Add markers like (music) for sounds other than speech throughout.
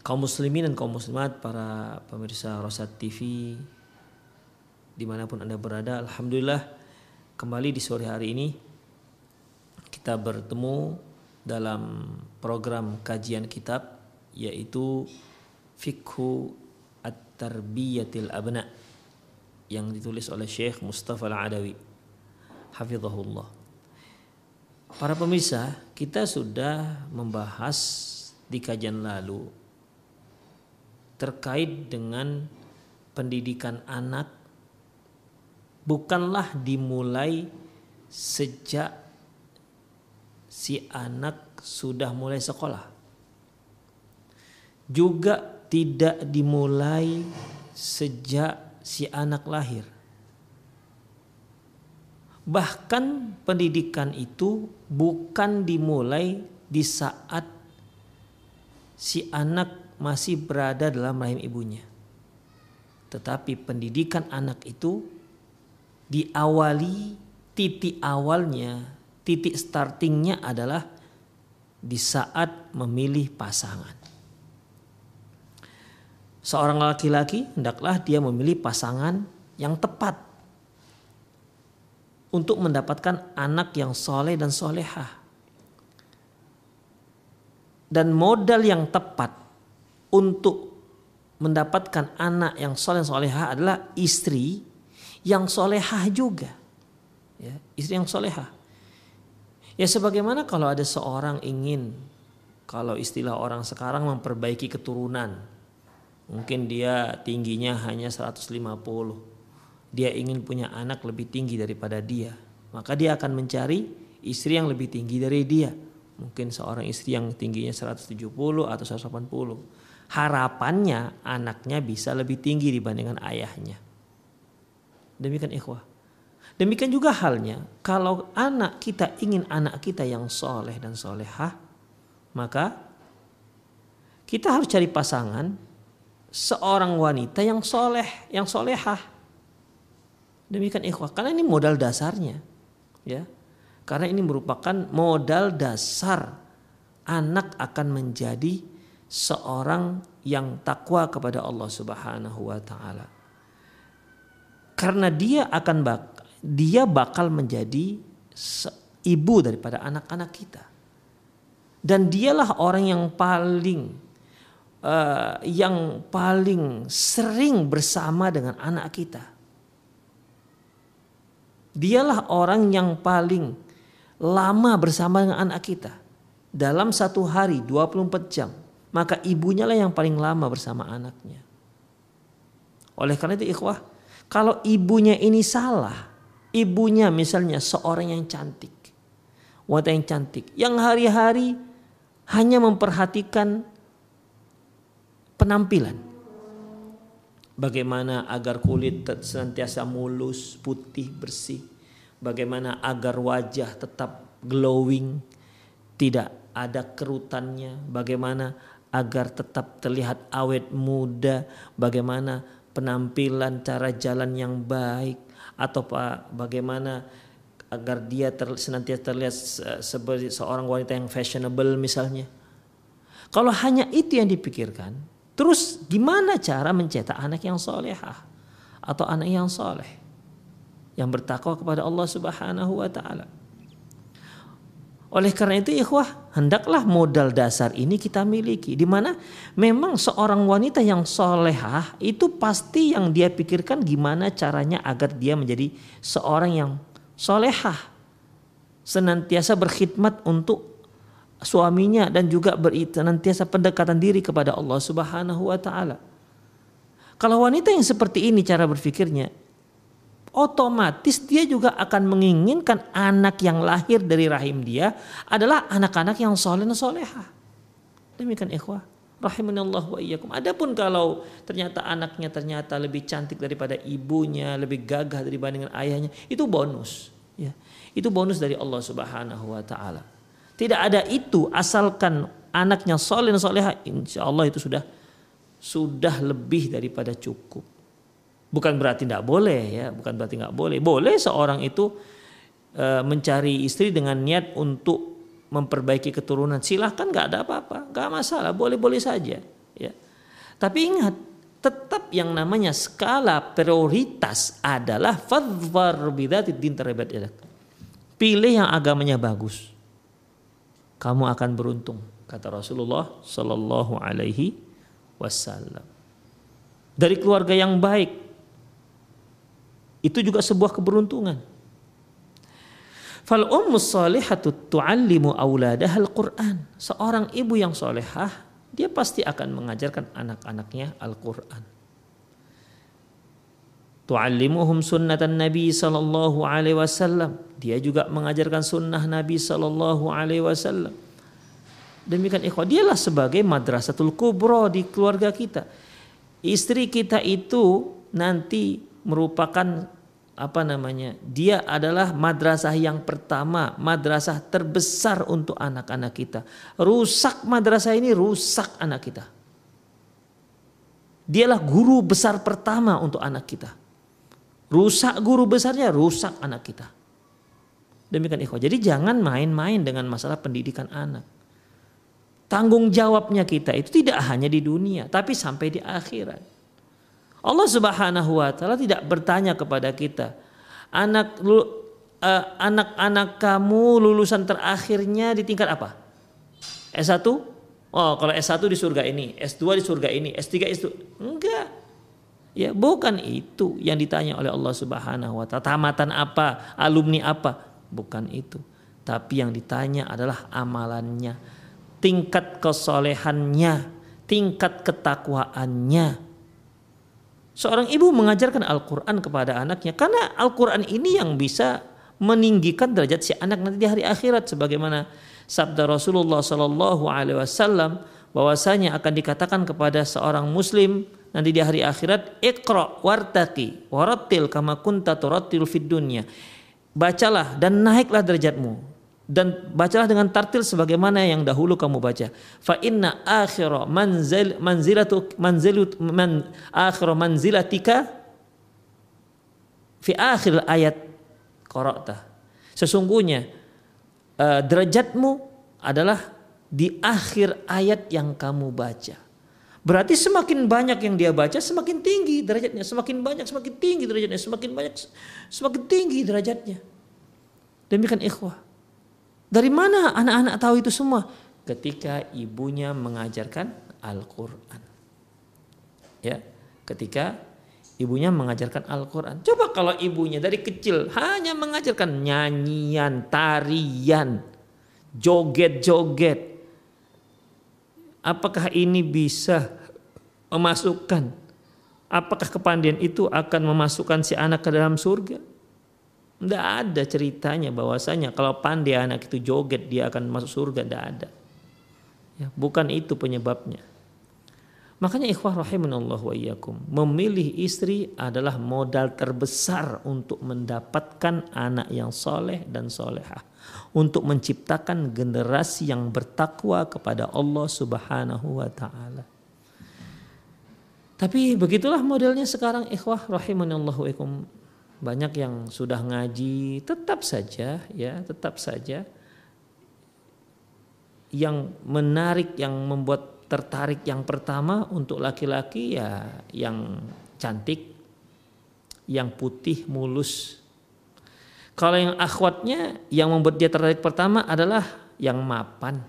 Kaum muslimin dan kaum muslimat para pemirsa Rosat TV di mana pun anda berada Alhamdulillah kembali di sore hari ini kita bertemu dalam program kajian kitab yaitu Fikhu At-Tarbiyatil Abna yang ditulis oleh Syekh Mustafa Al-Adawi. Hafizahullah. Para pemirsa kita sudah membahas di kajian lalu terkait dengan pendidikan anak bukanlah dimulai sejak si anak sudah mulai sekolah. Juga tidak dimulai sejak si anak lahir. Bahkan pendidikan itu bukan dimulai di saat si anak masih berada dalam rahim ibunya. Tetapi pendidikan anak itu diawali titik awalnya, titik startingnya adalah di saat memilih pasangan. Seorang laki-laki hendaklah dia memilih pasangan yang tepat untuk mendapatkan anak yang soleh dan solehah. Dan modal yang tepat untuk mendapatkan anak yang soleh solehah adalah istri yang solehah juga. Ya, istri yang solehah. Ya sebagaimana kalau ada seorang ingin, kalau istilah orang sekarang memperbaiki keturunan. Mungkin dia tingginya hanya 150. Dia ingin punya anak lebih tinggi daripada dia. Maka dia akan mencari istri yang lebih tinggi dari dia. Mungkin seorang istri yang tingginya 170 atau 180. Harapannya anaknya bisa lebih tinggi dibandingkan ayahnya. Demikian ikhwah. Demikian juga halnya kalau anak kita ingin anak kita yang soleh dan solehah, maka kita harus cari pasangan seorang wanita yang soleh, yang solehah. Demikian ikhwah, karena ini modal dasarnya, ya. Karena ini merupakan modal dasar anak akan menjadi seorang yang takwa kepada Allah Subhanahu wa taala. Karena dia akan bak dia bakal menjadi ibu daripada anak-anak kita. Dan dialah orang yang paling uh, yang paling sering bersama dengan anak kita. Dialah orang yang paling lama bersama dengan anak kita. Dalam satu hari 24 jam. Maka ibunya lah yang paling lama bersama anaknya. Oleh karena itu ikhwah. Kalau ibunya ini salah. Ibunya misalnya seorang yang cantik. Wanita yang cantik. Yang hari-hari hanya memperhatikan penampilan. Bagaimana agar kulit senantiasa mulus, putih, bersih. Bagaimana agar wajah tetap glowing, tidak ada kerutannya. Bagaimana agar tetap terlihat awet muda. Bagaimana penampilan cara jalan yang baik. atau pak bagaimana agar dia ter, senantiasa terlihat sebagai seorang wanita yang fashionable misalnya. Kalau hanya itu yang dipikirkan, terus gimana cara mencetak anak yang solehah atau anak yang soleh yang bertakwa kepada Allah Subhanahu wa taala? Oleh karena itu ikhwah, hendaklah modal dasar ini kita miliki. Di mana memang seorang wanita yang solehah itu pasti yang dia pikirkan gimana caranya agar dia menjadi seorang yang solehah. Senantiasa berkhidmat untuk suaminya dan juga senantiasa pendekatan diri kepada Allah subhanahu wa ta'ala. Kalau wanita yang seperti ini cara berpikirnya, otomatis dia juga akan menginginkan anak yang lahir dari rahim dia adalah anak-anak yang soleh dan soleha. Demikian ikhwah. Rahimanallah wa iyyakum. Adapun kalau ternyata anaknya ternyata lebih cantik daripada ibunya, lebih gagah dibandingkan ayahnya, itu bonus. Ya. Itu bonus dari Allah Subhanahu wa taala. Tidak ada itu asalkan anaknya soleh dan soleha, insya Allah itu sudah sudah lebih daripada cukup. Bukan berarti tidak boleh ya, bukan berarti nggak boleh. Boleh seorang itu e, mencari istri dengan niat untuk memperbaiki keturunan. Silahkan nggak ada apa-apa, nggak masalah, boleh-boleh saja. Ya. Tapi ingat, tetap yang namanya skala prioritas adalah fadhfar bidati din terhebat Pilih yang agamanya bagus. Kamu akan beruntung, kata Rasulullah Shallallahu Alaihi Wasallam. Dari keluarga yang baik, itu juga sebuah keberuntungan. Fal ummu salihatu tu'allimu auladaha al-Qur'an. Seorang ibu yang solehah, dia pasti akan mengajarkan anak-anaknya Al-Qur'an. Tu'allimuhum sunnatan Nabi sallallahu alaihi wasallam. Dia juga mengajarkan sunnah Nabi sallallahu alaihi wasallam. Demikian ikhwah, dialah sebagai madrasatul kubro di keluarga kita. Istri kita itu nanti merupakan apa namanya? Dia adalah madrasah yang pertama, madrasah terbesar untuk anak-anak kita. Rusak madrasah ini rusak anak kita. Dialah guru besar pertama untuk anak kita. Rusak guru besarnya, rusak anak kita. Demikian ikhwah. Jadi jangan main-main dengan masalah pendidikan anak. Tanggung jawabnya kita itu tidak hanya di dunia, tapi sampai di akhirat. Allah Subhanahu wa taala tidak bertanya kepada kita, anak uh, anak-anak kamu lulusan terakhirnya di tingkat apa? S1? Oh, kalau S1 di surga ini, S2 di surga ini, S3 itu enggak. Ya, bukan itu yang ditanya oleh Allah Subhanahu wa taala. Tamatan apa? Alumni apa? Bukan itu. Tapi yang ditanya adalah amalannya, tingkat kesolehannya, tingkat ketakwaannya Seorang ibu mengajarkan Al-Quran kepada anaknya karena Al-Quran ini yang bisa meninggikan derajat si anak nanti di hari akhirat. Sebagaimana sabda Rasulullah Sallallahu Alaihi Wasallam bahwasanya akan dikatakan kepada seorang muslim nanti di hari akhirat ikra wartaki warattil kama kunta turattil fid dunya. Bacalah dan naiklah derajatmu dan bacalah dengan tartil sebagaimana yang dahulu kamu baca. Fa inna akhir manzil manzilatu manzilut man akhir manzilatika fi akhir ayat qara'ta. Sesungguhnya uh, derajatmu adalah di akhir ayat yang kamu baca. Berarti semakin banyak yang dia baca, semakin tinggi derajatnya. Semakin banyak, semakin tinggi derajatnya. Semakin banyak, semakin tinggi derajatnya. Demikian ikhwah. Dari mana anak-anak tahu itu semua? Ketika ibunya mengajarkan Al-Qur'an. Ya, ketika ibunya mengajarkan Al-Qur'an. Coba kalau ibunya dari kecil hanya mengajarkan nyanyian, tarian, joget-joget. Apakah ini bisa memasukkan apakah kepandian itu akan memasukkan si anak ke dalam surga? Tidak ada ceritanya bahwasanya kalau pandai anak itu joget dia akan masuk surga. Tidak ada. Ya, bukan itu penyebabnya. Makanya ikhwah rahimanallah wa iyyakum. Memilih istri adalah modal terbesar untuk mendapatkan anak yang soleh dan solehah. Untuk menciptakan generasi yang bertakwa kepada Allah subhanahu wa ta'ala. Tapi begitulah modelnya sekarang ikhwah rahimanallah wa iyyakum banyak yang sudah ngaji tetap saja ya tetap saja. Yang menarik yang membuat tertarik yang pertama untuk laki-laki ya yang cantik yang putih mulus. Kalau yang akhwatnya yang membuat dia tertarik pertama adalah yang mapan.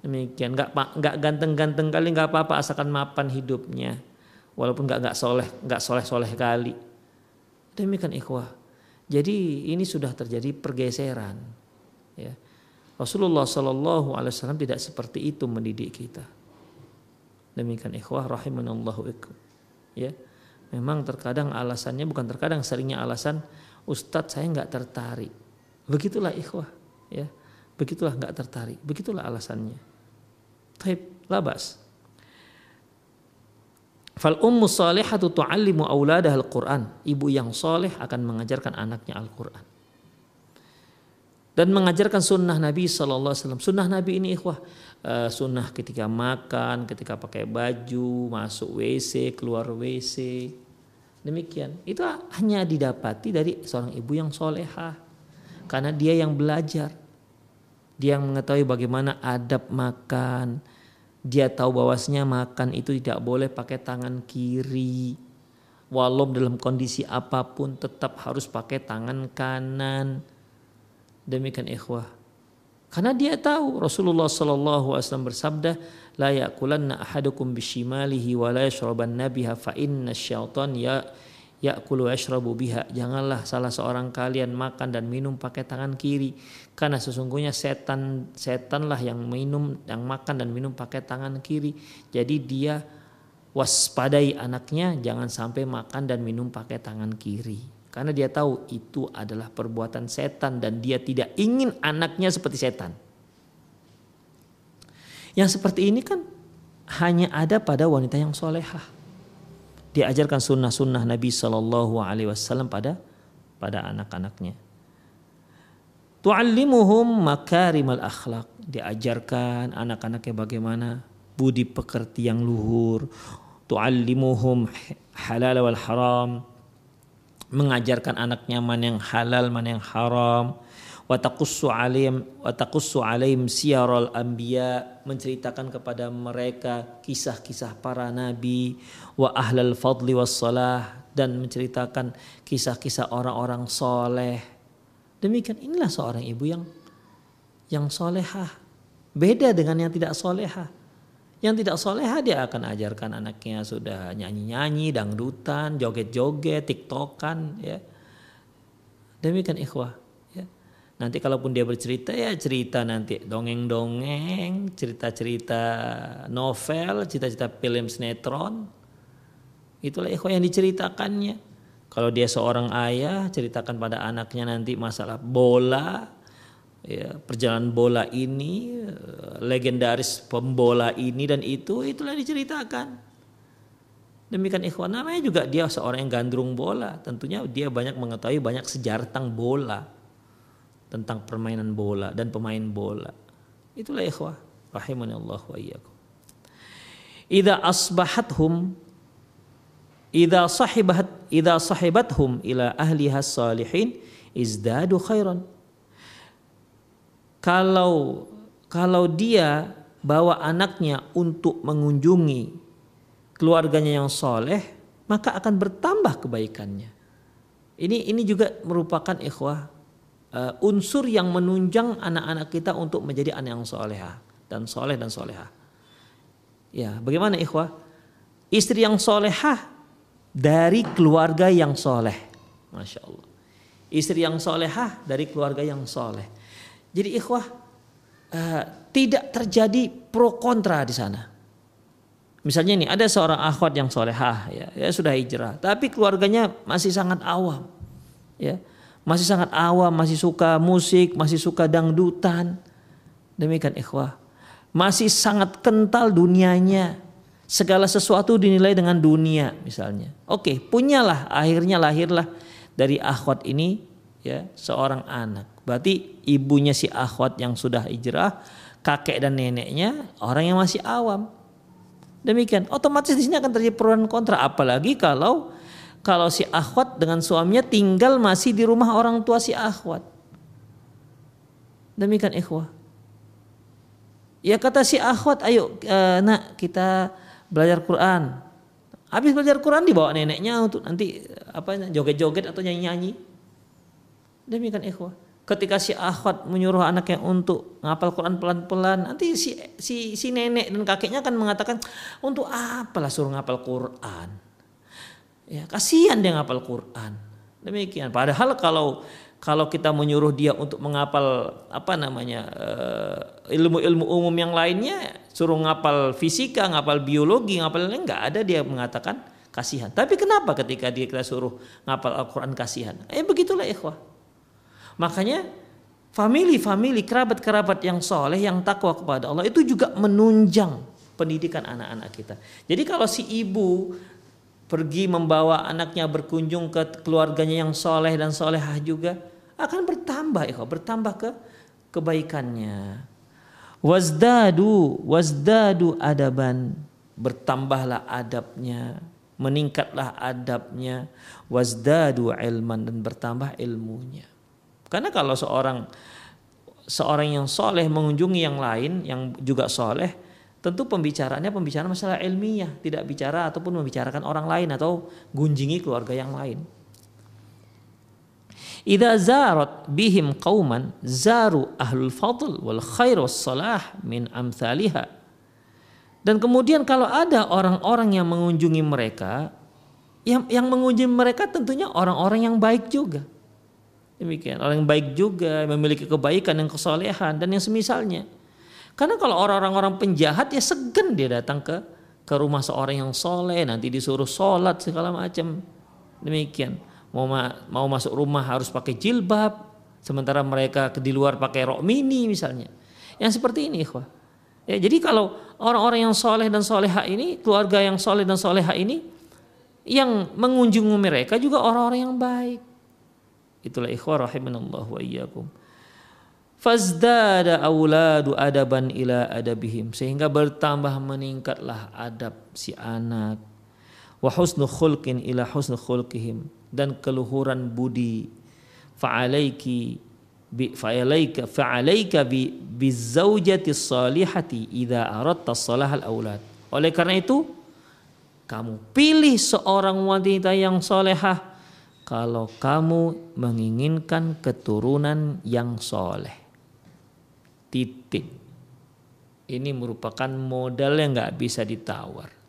Demikian nggak nggak ganteng-ganteng kali nggak apa-apa asalkan mapan hidupnya. Walaupun nggak nggak soleh nggak soleh soleh kali Demikian ikhwah. Jadi ini sudah terjadi pergeseran. Ya. Rasulullah Shallallahu Alaihi Wasallam tidak seperti itu mendidik kita. Demikian ikhwah rahimanallahu ikum. Ya. Memang terkadang alasannya bukan terkadang seringnya alasan Ustadz saya nggak tertarik. Begitulah ikhwah. Ya. Begitulah nggak tertarik. Begitulah alasannya. Taib labas. Fal ummu salihatu tu'allimu auladaha al-Qur'an. Ibu yang soleh akan mengajarkan anaknya Al-Qur'an. Dan mengajarkan sunnah Nabi Wasallam. Sunnah Nabi ini ikhwah. Uh, sunnah ketika makan, ketika pakai baju, masuk WC, keluar WC. Demikian. Itu hanya didapati dari seorang ibu yang soleha. Karena dia yang belajar. Dia yang mengetahui bagaimana adab makan, dia tahu bahwasanya makan itu tidak boleh pakai tangan kiri. Walau dalam kondisi apa pun tetap harus pakai tangan kanan. Demikian ikhwah. Karena dia tahu Rasulullah Shallallahu Alaihi Wasallam bersabda, la yakulanna ahadukum bishimalihi wa la yashrabanna biha fa inna syaitan ya yakulu yashrabu biha. Janganlah salah seorang kalian makan dan minum pakai tangan kiri karena sesungguhnya setan setanlah yang minum yang makan dan minum pakai tangan kiri. Jadi dia waspadai anaknya jangan sampai makan dan minum pakai tangan kiri. Karena dia tahu itu adalah perbuatan setan dan dia tidak ingin anaknya seperti setan. Yang seperti ini kan hanya ada pada wanita yang solehah diajarkan sunnah-sunnah Nabi Shallallahu Alaihi Wasallam pada pada anak-anaknya. Tu'allimuhum makarimal akhlak. Diajarkan anak-anaknya bagaimana budi pekerti yang luhur. Tu'allimuhum halal wal haram. Mengajarkan anaknya mana yang halal, mana yang haram wa taqussu alaihim wa taqussu alaihim anbiya menceritakan kepada mereka kisah-kisah para nabi wa ahlal fadli was salah dan menceritakan kisah-kisah orang-orang soleh. Demikian inilah seorang ibu yang yang solehah. Beda dengan yang tidak solehah. Yang tidak solehah dia akan ajarkan anaknya sudah nyanyi-nyanyi dangdutan joget-joget tiktokan ya. Demikian ikhwah Nanti kalaupun dia bercerita ya cerita nanti dongeng-dongeng, cerita-cerita novel, cerita-cerita film sinetron. Itulah ikhwah yang diceritakannya. Kalau dia seorang ayah, ceritakan pada anaknya nanti masalah bola, ya, perjalanan bola ini, legendaris pembola ini dan itu, itulah diceritakan. Demikian ikhwan namanya juga dia seorang yang gandrung bola. Tentunya dia banyak mengetahui banyak sejarah tentang bola tentang permainan bola dan pemain bola. Itulah ikhwah rahimani Allah wa iyyakum. Idza asbahathum idza sahibat idza sahibathum ila ahliha salihin izdadu khairan. Kalau kalau dia bawa anaknya untuk mengunjungi keluarganya yang soleh, maka akan bertambah kebaikannya. Ini ini juga merupakan ikhwah uh, unsur yang menunjang anak-anak kita untuk menjadi anak yang soleha dan soleh dan soleha. Ya, bagaimana ikhwah? Istri yang solehah dari keluarga yang soleh. Masya Allah. Istri yang solehah dari keluarga yang soleh. Jadi ikhwah, uh, tidak terjadi pro kontra di sana. Misalnya ini ada seorang akhwat yang solehah ya, ya sudah hijrah, tapi keluarganya masih sangat awam, ya masih sangat awam, masih suka musik, masih suka dangdutan. Demikian ikhwah. Masih sangat kental dunianya. Segala sesuatu dinilai dengan dunia misalnya. Oke, punyalah akhirnya lahirlah dari akhwat ini ya seorang anak. Berarti ibunya si akhwat yang sudah hijrah, kakek dan neneknya orang yang masih awam. Demikian, otomatis di sini akan terjadi dan kontra apalagi kalau kalau si akhwat dengan suaminya tinggal masih di rumah orang tua si akhwat. Demikian ikhwah. Ya kata si akhwat, ayo uh, nak kita belajar Quran. Habis belajar Quran dibawa neneknya untuk nanti apa joget-joget atau nyanyi-nyanyi. Demikian ikhwah. Ketika si akhwat menyuruh anaknya untuk ngapal Quran pelan-pelan, nanti si, si si nenek dan kakeknya akan mengatakan, "Untuk apalah suruh ngapal Quran?" Ya, kasihan dia ngapal Quran. Demikian. Padahal kalau kalau kita menyuruh dia untuk menghafal apa namanya eh, ilmu-ilmu umum yang lainnya suruh ngapal fisika ngapal biologi ngapal lain nggak ada dia mengatakan kasihan tapi kenapa ketika dia kita suruh ngapal Al-Quran kasihan eh begitulah ikhwah makanya family-family kerabat-kerabat yang soleh yang takwa kepada Allah itu juga menunjang pendidikan anak-anak kita jadi kalau si ibu pergi membawa anaknya berkunjung ke keluarganya yang soleh dan solehah juga akan bertambah ikhwah, bertambah ke kebaikannya. Wazdadu, wazdadu adaban, bertambahlah adabnya, meningkatlah adabnya, wazdadu ilman dan bertambah ilmunya. Karena kalau seorang seorang yang soleh mengunjungi yang lain yang juga soleh, tentu pembicaraannya pembicaraan masalah ilmiah, tidak bicara ataupun membicarakan orang lain atau gunjingi keluarga yang lain. Idza zarat bihim qauman zaru ahlul fadl wal khair salah min amthaliha. Dan kemudian kalau ada orang-orang yang mengunjungi mereka, yang yang mengunjungi mereka tentunya orang-orang yang baik juga. Demikian, orang yang baik juga, memiliki kebaikan yang kesolehan dan yang semisalnya. Karena kalau orang-orang orang penjahat ya segan dia datang ke ke rumah seorang yang soleh, nanti disuruh sholat segala macam. Demikian. Mau ma mau masuk rumah harus pakai jilbab sementara mereka di luar pakai rok mini misalnya. Yang seperti ini ikhwah. Ya jadi kalau orang-orang yang soleh dan soleha ini keluarga yang soleh dan soleha ini yang mengunjungi mereka juga orang-orang yang baik. Itulah ikhwah rahimanallah wa iyyakum fazdada auladu adaban ila adabihim. Sehingga bertambah meningkatlah adab si anak. Wa husnu khulqin ila husnu khulqihim. Dan keluhuran budi. Fa'alaiki bi fa'alaika fa'alaika bi bizaujati salihati idza aradta salahal aulad oleh karena itu kamu pilih seorang wanita yang solehah kalau kamu menginginkan keturunan yang soleh titik ini merupakan modal yang nggak bisa ditawar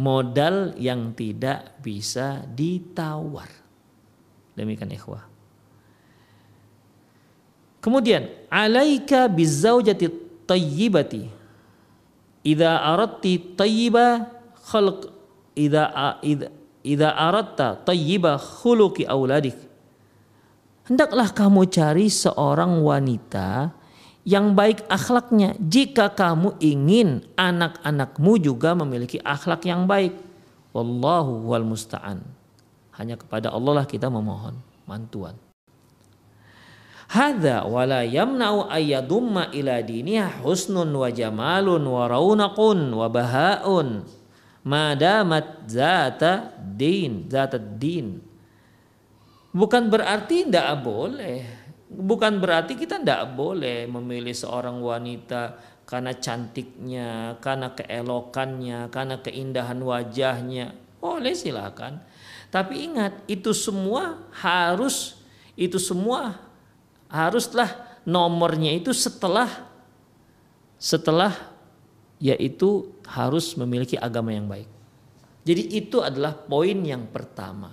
modal yang tidak bisa ditawar. Demikian ikhwah. Kemudian alaika bizaujati tayyibati. Idza aradti tayyiba khalq idza idza aradta tayyiba khuluqi auladik. Hendaklah kamu cari seorang wanita yang baik akhlaknya jika kamu ingin anak-anakmu juga memiliki akhlak yang baik. Wallahu wal musta'an. Hanya kepada Allah lah kita memohon mantuan. Hadza wala yamna'u ayyadumma ila diniha husnun wa jamalun wa raunaqun wa bahaun madamat zata din zata din bukan berarti tidak boleh Bukan berarti kita tidak boleh memilih seorang wanita karena cantiknya, karena keelokannya, karena keindahan wajahnya. Boleh silakan. Tapi ingat, itu semua harus itu semua haruslah nomornya itu setelah setelah yaitu harus memiliki agama yang baik. Jadi itu adalah poin yang pertama.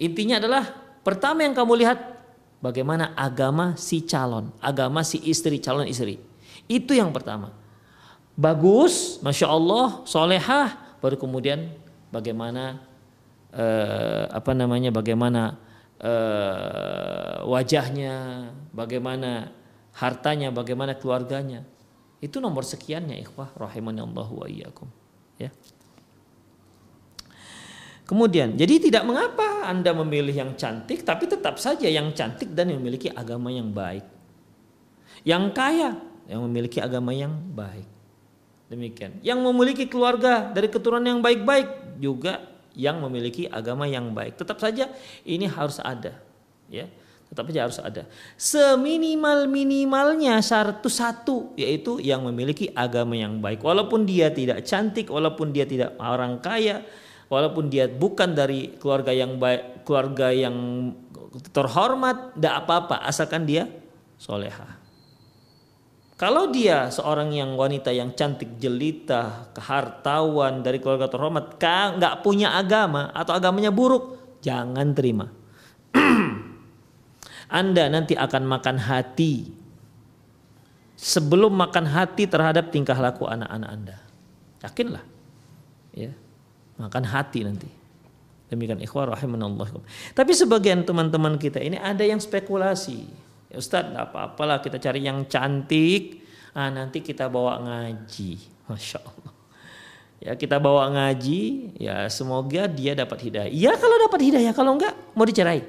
Intinya adalah Pertama yang kamu lihat bagaimana agama si calon, agama si istri, calon istri. Itu yang pertama. Bagus, masya Allah, solehah, baru kemudian bagaimana eh, apa namanya, bagaimana eh, wajahnya, bagaimana hartanya, bagaimana keluarganya. Itu nomor sekiannya ikhwah rahimani Allah wa iyyakum. Ya. Kemudian, jadi tidak mengapa Anda memilih yang cantik, tapi tetap saja yang cantik dan memiliki agama yang baik. Yang kaya, yang memiliki agama yang baik. Demikian. Yang memiliki keluarga dari keturunan yang baik-baik juga yang memiliki agama yang baik. Tetap saja ini harus ada, ya. Tetap saja harus ada. Seminimal minimalnya syarat itu satu, yaitu yang memiliki agama yang baik. Walaupun dia tidak cantik, walaupun dia tidak orang kaya, walaupun dia bukan dari keluarga yang baik, keluarga yang terhormat, tidak apa-apa, asalkan dia soleha. Kalau dia seorang yang wanita yang cantik jelita, kehartawan dari keluarga terhormat, nggak punya agama atau agamanya buruk, jangan terima. (clears throat) Anda nanti akan makan hati sebelum makan hati terhadap tingkah laku anak-anak Anda. Yakinlah. Ya. Makan hati nanti. Demikian ikhwah rahimanallah. Tapi sebagian teman-teman kita ini ada yang spekulasi Ya Ustaz, apa-apalah kita cari yang cantik. Ah, nanti kita bawa ngaji. Masya Allah. Ya kita bawa ngaji, ya semoga dia dapat hidayah. Ya kalau dapat hidayah, kalau enggak mau dicerai.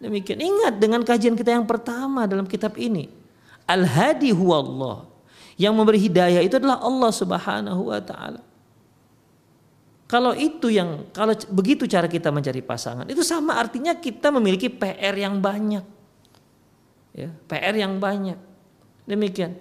Demikian. Ingat dengan kajian kita yang pertama dalam kitab ini. Al-hadi huwa Allah. Yang memberi hidayah itu adalah Allah Subhanahu wa taala. Kalau itu yang kalau begitu cara kita mencari pasangan, itu sama artinya kita memiliki PR yang banyak. Ya, PR yang banyak. Demikian.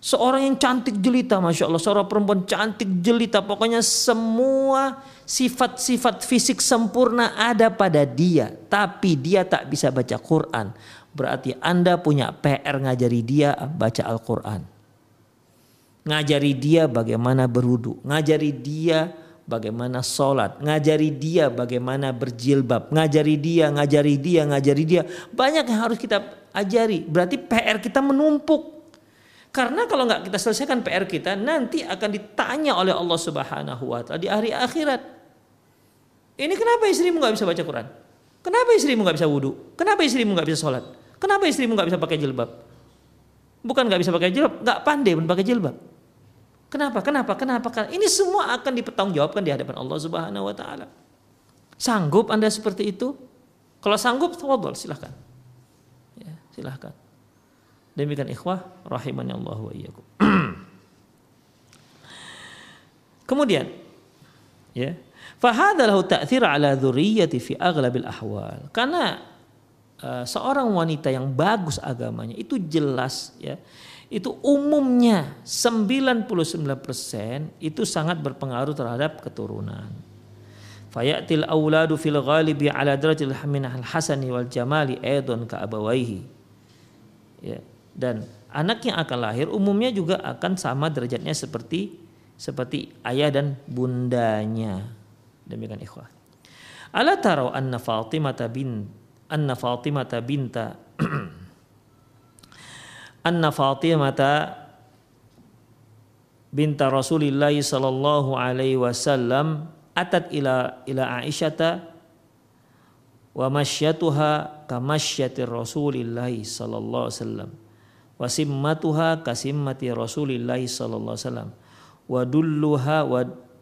Seorang yang cantik jelita, masya Allah, seorang perempuan cantik jelita, pokoknya semua sifat-sifat fisik sempurna ada pada dia, tapi dia tak bisa baca Quran. Berarti Anda punya PR ngajari dia baca Al-Quran. Ngajari dia bagaimana berwudu, ngajari dia bagaimana sholat, ngajari dia bagaimana berjilbab, ngajari dia, ngajari dia, ngajari dia. Banyak yang harus kita ajari. Berarti PR kita menumpuk. Karena kalau nggak kita selesaikan PR kita, nanti akan ditanya oleh Allah Subhanahu Wa Taala di hari akhirat. Ini kenapa istrimu nggak bisa baca Quran? Kenapa istrimu nggak bisa wudhu? Kenapa istrimu nggak bisa sholat? Kenapa istrimu nggak bisa pakai jilbab? Bukan nggak bisa pakai jilbab, nggak pandai pakai jilbab. Kenapa? Kenapa? Kenapa? Ini semua akan dipertanggungjawabkan di hadapan Allah Subhanahu wa taala. Sanggup Anda seperti itu? Kalau sanggup, tafadhol silahkan. Ya, silahkan. Demikian ikhwah rahimani Allah wa iyyakum. (clears throat) Kemudian ya, fahadha lahu ta'thir ala dzurriyyati fi aghlabil ahwal. Karena uh, seorang wanita yang bagus agamanya itu jelas ya itu umumnya 99% itu sangat berpengaruh terhadap keturunan. Fayatil auladu fil ghalibi ala haminah al hasani wal jamali aidon ka abawaihi. Ya, dan anak yang akan lahir umumnya juga akan sama derajatnya seperti seperti ayah dan bundanya. Demikian ikhwah. Ala tarau anna Fatimah bin anna Fatimah binta anna Fatimah binta Rasulillah sallallahu alaihi wasallam atat ila ila Aisyata wa masyyatuha kamasyatir Rasulillah sallallahu alaihi wasallam wa simmatuha kasimmati Rasulillah sallallahu alaihi wasallam wa dulluha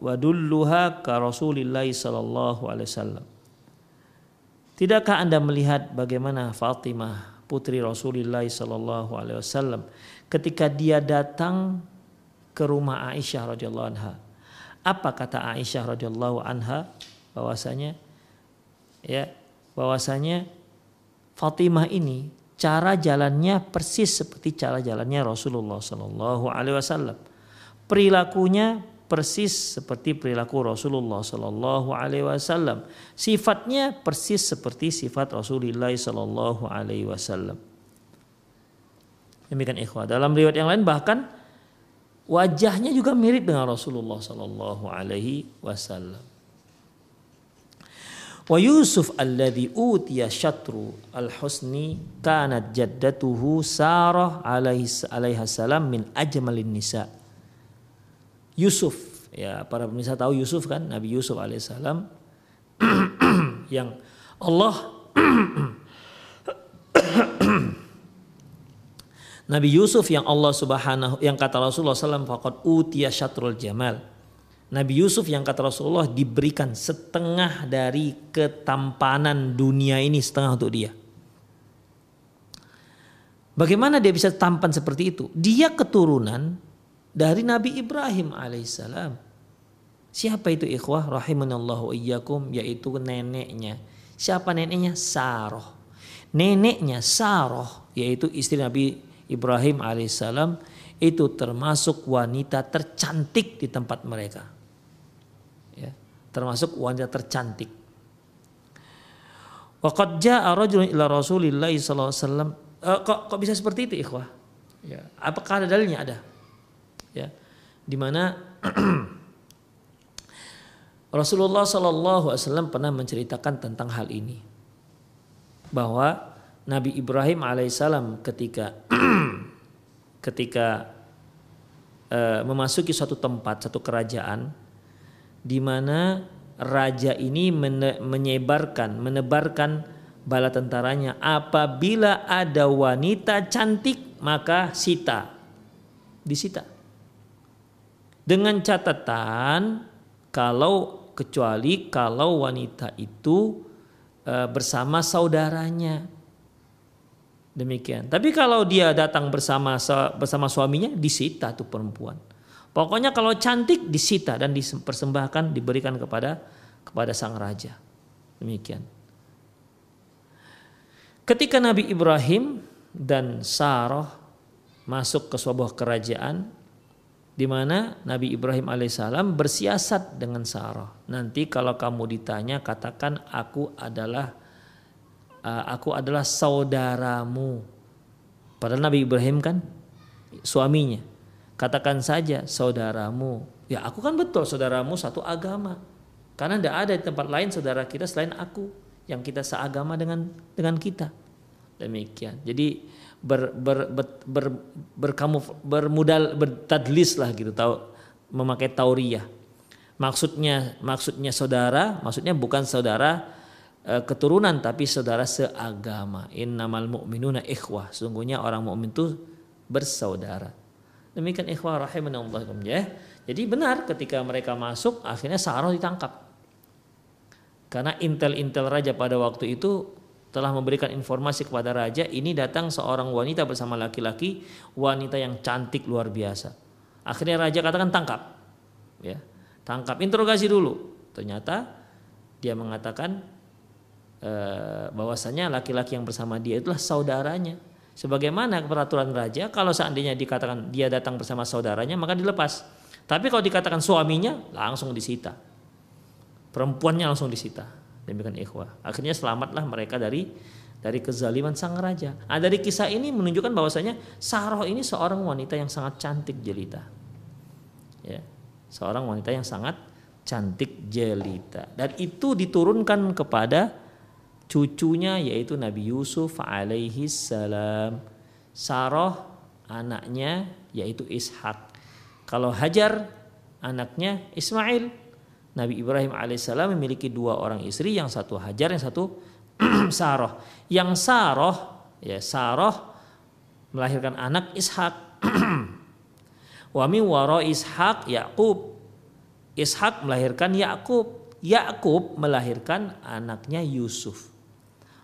wa dulluha ka Rasulillah sallallahu alaihi wasallam. Tidakkah Anda melihat bagaimana Fatimah putri Rasulullah Sallallahu Alaihi Wasallam ketika dia datang ke rumah Aisyah radhiyallahu anha. Apa kata Aisyah radhiyallahu anha bahwasanya ya bahwasanya Fatimah ini cara jalannya persis seperti cara jalannya Rasulullah Sallallahu Alaihi Wasallam. Perilakunya persis seperti perilaku Rasulullah Sallallahu Alaihi Wasallam. Sifatnya persis seperti sifat Rasulullah Sallallahu Alaihi Wasallam. Demikian ikhwah. Dalam riwayat yang lain bahkan wajahnya juga mirip dengan Rasulullah Sallallahu Alaihi Wasallam. Wa Yusuf alladhi utiya syatru al-husni kanat jaddatuhu Sarah alaihi salam min ajmalin nisa' Yusuf ya para pemirsa tahu Yusuf kan Nabi Yusuf alaihissalam (clears throat) yang Allah (clears throat) Nabi Yusuf yang Allah Subhanahu yang kata Rasulullah SAW faqad utiya syatrul jamal. Nabi Yusuf yang kata Rasulullah diberikan setengah dari ketampanan dunia ini setengah untuk dia. Bagaimana dia bisa tampan seperti itu? Dia keturunan dari Nabi Ibrahim alaihissalam. Siapa itu ikhwah rahimanallahu iyyakum yaitu neneknya. Siapa neneknya? Saroh. Neneknya Saroh yaitu istri Nabi Ibrahim alaihissalam itu termasuk wanita tercantik di tempat mereka. Ya, termasuk wanita tercantik. Waqad jaa rajulun ila Rasulillah sallallahu alaihi wasallam. Kok kok bisa seperti itu ikhwah? Ya, apakah ada dalilnya? Ada. Ya. Di mana (clears throat) Rasulullah sallallahu alaihi wasallam pernah menceritakan tentang hal ini. Bahwa Nabi Ibrahim alaihissalam ketika (clears throat) ketika uh, memasuki suatu tempat, satu kerajaan di mana raja ini menyebarkan, menebarkan bala tentaranya. Apabila ada wanita cantik, maka sita. Disita. Dengan catatan kalau kecuali kalau wanita itu e, bersama saudaranya. Demikian. Tapi kalau dia datang bersama bersama suaminya disita tuh perempuan. Pokoknya kalau cantik disita dan dipersembahkan diberikan kepada kepada sang raja. Demikian. Ketika Nabi Ibrahim dan Sarah masuk ke sebuah kerajaan di mana Nabi Ibrahim alaihissalam bersiasat dengan Sarah. Nanti kalau kamu ditanya katakan aku adalah uh, aku adalah saudaramu. Padahal Nabi Ibrahim kan suaminya. Katakan saja saudaramu. Ya aku kan betul saudaramu satu agama. Karena tidak ada di tempat lain saudara kita selain aku yang kita seagama dengan dengan kita. Demikian. Jadi ber, ber, ber, ber, berkamu bermodal bertadlis lah gitu tahu memakai tauriyah. Maksudnya maksudnya saudara, maksudnya bukan saudara e, keturunan tapi saudara seagama. Innamal mu'minuna ikhwah. Sungguhnya orang mukmin itu bersaudara. Demikian ikhwah rahimanallah ya. Jadi benar ketika mereka masuk akhirnya Sarah ditangkap. Karena intel-intel raja pada waktu itu telah memberikan informasi kepada raja ini datang seorang wanita bersama laki-laki wanita yang cantik luar biasa. Akhirnya raja katakan tangkap. Ya. Tangkap interogasi dulu. Ternyata dia mengatakan e, bahwasanya laki-laki yang bersama dia itulah saudaranya Sebagaimana peraturan raja, kalau seandainya dikatakan dia datang bersama saudaranya, maka dilepas. Tapi kalau dikatakan suaminya, langsung disita. Perempuannya langsung disita. Demikian ikhwah. Akhirnya selamatlah mereka dari dari kezaliman sang raja. Nah, dari kisah ini menunjukkan bahwasanya Saroh ini seorang wanita yang sangat cantik jelita. Ya, seorang wanita yang sangat cantik jelita. Dan itu diturunkan kepada cucunya yaitu Nabi Yusuf alaihi salam. Sarah anaknya yaitu Ishak. Kalau Hajar anaknya Ismail. Nabi Ibrahim alaihissalam memiliki dua orang istri, yang satu Hajar, yang satu (clears throat) Sarah. Yang Sarah, ya Sarah melahirkan anak Ishak. (clears throat) Wa min wara Ishak Yakub. Ishak melahirkan Yakub. Yakub melahirkan anaknya Yusuf.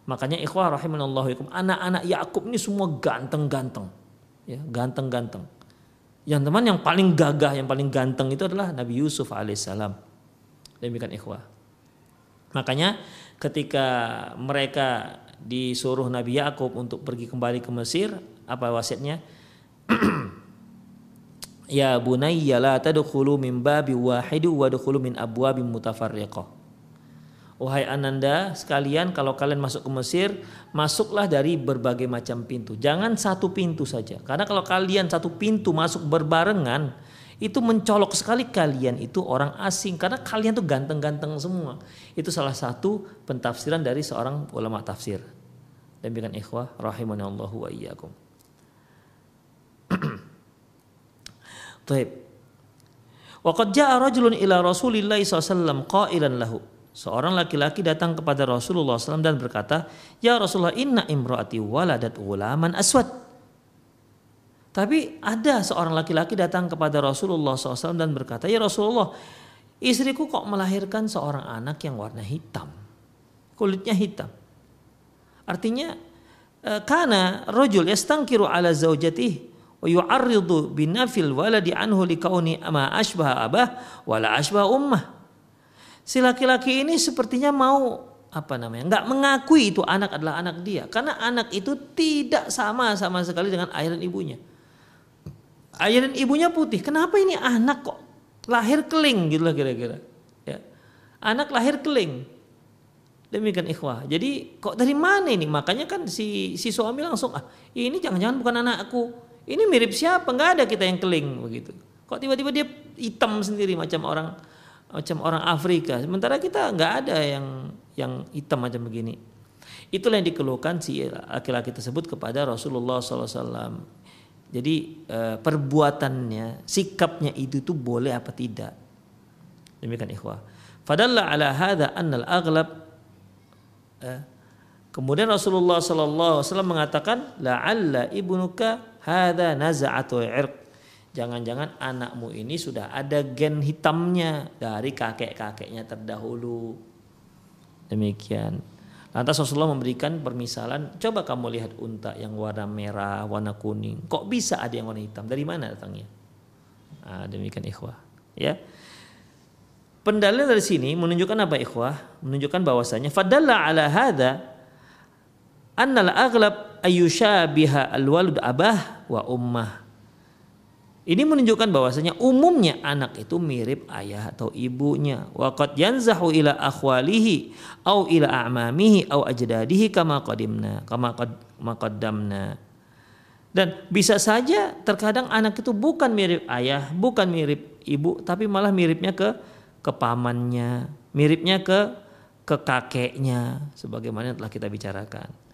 Makanya ikhwah rahimanallahu anak-anak Yakub ini semua ganteng-ganteng. Ya, ganteng-ganteng. Yang teman yang paling gagah, yang paling ganteng itu adalah Nabi Yusuf alaihissalam. Demikian ikhwah. Makanya ketika mereka disuruh Nabi Yakub untuk pergi kembali ke Mesir, apa wasiatnya? (clears throat) ya bunayya la tadkhulu min babi wahidi wa min abwabin mutafarriqah. Wahai ananda sekalian kalau kalian masuk ke Mesir Masuklah dari berbagai macam pintu Jangan satu pintu saja Karena kalau kalian satu pintu masuk berbarengan Itu mencolok sekali kalian itu orang asing. Karena kalian tuh ganteng-ganteng semua. Itu salah satu pentafsiran dari seorang ulama tafsir. Demikian ikhwah rahimani Allah wa iyyakum. (clears throat) Taib. Waqad ja'a rajulun ila Rasulillah SAW qailan lahu. Seorang laki-laki datang kepada Rasulullah SAW dan berkata, Ya Rasulullah inna imro'ati waladat ulaman aswad. Tapi ada seorang laki-laki datang kepada Rasulullah SAW dan berkata, Ya Rasulullah, istriku kok melahirkan seorang anak yang warna hitam. Kulitnya hitam. Artinya, e, karena rojul yastangkiru ala zaujatih wa yu'arridu binafil waladi anhu likauni ma asbah abah wala asbah ummah. Si laki-laki ini sepertinya mau apa namanya nggak mengakui itu anak adalah anak dia karena anak itu tidak sama sama sekali dengan ayah dan ibunya ayah dan ibunya putih. Kenapa ini anak kok lahir keling gitu lah kira-kira? Ya. Anak lahir keling. Demikian ikhwah. Jadi kok dari mana ini? Makanya kan si si suami langsung ah ini jangan-jangan bukan anakku. Ini mirip siapa? Nggak ada kita yang keling. Begitu. Kok tiba-tiba dia hitam sendiri macam orang macam orang Afrika. Sementara kita nggak ada yang yang hitam macam begini. Itulah yang dikeluhkan si laki-laki tersebut kepada Rasulullah SAW. Jadi eh, perbuatannya, sikapnya itu tuh boleh apa tidak? Demikian ikhwah. Fadalla ala hadha annal aghlab eh, Kemudian Rasulullah SAW mengatakan, la'alla ibnuka hadha naza'atu irq. Jangan-jangan anakmu ini sudah ada gen hitamnya dari kakek-kakeknya terdahulu. Demikian. Lantas Rasulullah memberikan permisalan, coba kamu lihat unta yang warna merah, warna kuning. Kok bisa ada yang warna hitam? Dari mana datangnya? Nah, demikian ikhwah. Ya. Pendalil dari sini menunjukkan apa ikhwah? Menunjukkan bahwasanya fadalla ala hadza annal aghlab ayyushabiha alwalud abah wa ummah ini menunjukkan bahwasanya umumnya anak itu mirip ayah atau ibunya. Waqad yanzahu ila akhwalihi au ila a'mamihi au ajdadihi kama qadimna kama qaddamna. Dan bisa saja terkadang anak itu bukan mirip ayah, bukan mirip ibu, tapi malah miripnya ke ke pamannya, miripnya ke ke kakeknya sebagaimana telah kita bicarakan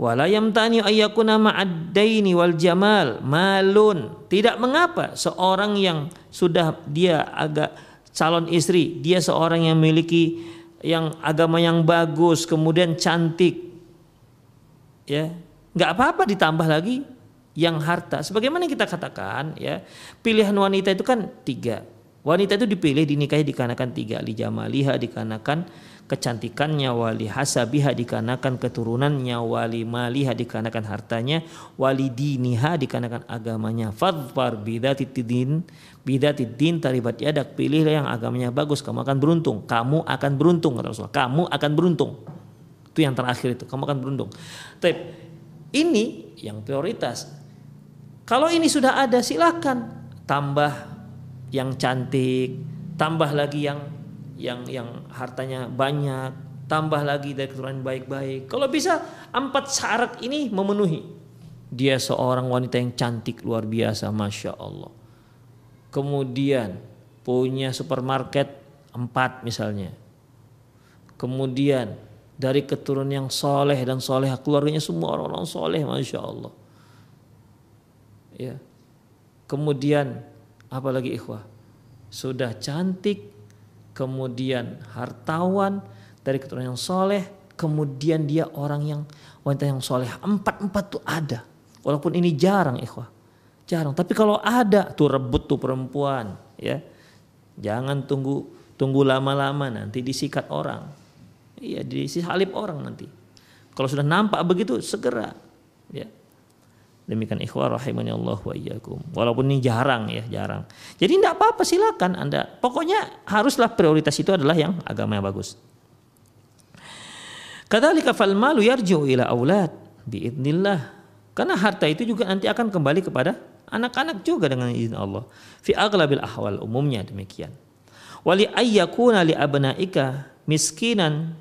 wala yamtani ayyakuna ma'addaini wal jamal. Malun. Tidak mengapa seorang yang sudah dia agak calon istri dia seorang yang memiliki yang agama yang bagus kemudian cantik. Ya. Nggak apa-apa ditambah lagi yang harta. Sebagaimana kita katakan ya pilihan wanita itu kan tiga. Wanita itu dipilih dinikahi dikarenakan tiga li jamaliha dikarenakan kecantikannya wali hasabiha dikarenakan keturunannya wali maliha dikarenakan hartanya wali diniha dikarenakan agamanya. Fadfar bidati din bidati din taribat yadak pilihlah yang agamanya bagus kamu akan beruntung. Kamu akan beruntung kata Rasulullah. Kamu akan beruntung. Itu yang terakhir itu kamu akan beruntung. Tapi ini yang prioritas. Kalau ini sudah ada silakan. Tambah yang cantik tambah lagi yang yang yang hartanya banyak, tambah lagi dari keturunan baik-baik. Kalau bisa empat syarat ini memenuhi, dia seorang wanita yang cantik luar biasa, masya Allah. Kemudian punya supermarket empat misalnya. Kemudian dari keturunan yang soleh dan soleh keluarganya semua orang-orang soleh, masya Allah. Ya. Kemudian apalagi ikhwah sudah cantik kemudian hartawan dari keturunan yang soleh, kemudian dia orang yang wanita yang soleh. Empat empat tuh ada, walaupun ini jarang ikhwah, jarang. Tapi kalau ada tuh rebut tuh perempuan, ya jangan tunggu tunggu lama-lama nanti disikat orang, iya disihalip orang nanti. Kalau sudah nampak begitu segera, ya Demikian ikhwah rahimani Allah wa iyyakum. Walaupun ini jarang ya, jarang. Jadi tidak apa-apa silakan Anda. Pokoknya haruslah prioritas itu adalah yang agama yang bagus. Kadzalika fal malu yarji'u ila aulad biidznillah. Karena harta itu juga nanti akan kembali kepada anak-anak juga dengan izin Allah. Fi aglabil ahwal umumnya demikian. Wali ayyakuna li abnaika miskinan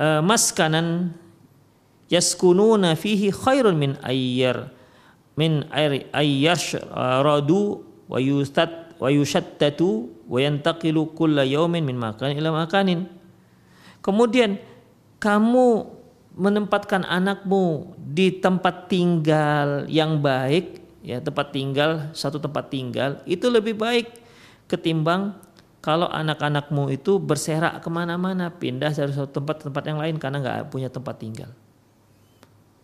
uh, maskanan yaskununa fihi khairun min ayyar min radu wa yustat wa yushattatu wa yantaqilu kulla yawmin min makanin ila makanin. Kemudian kamu menempatkan anakmu di tempat tinggal yang baik, ya tempat tinggal satu tempat tinggal itu lebih baik ketimbang kalau anak-anakmu itu berserak ke mana-mana pindah dari satu tempat ke tempat yang lain karena nggak punya tempat tinggal.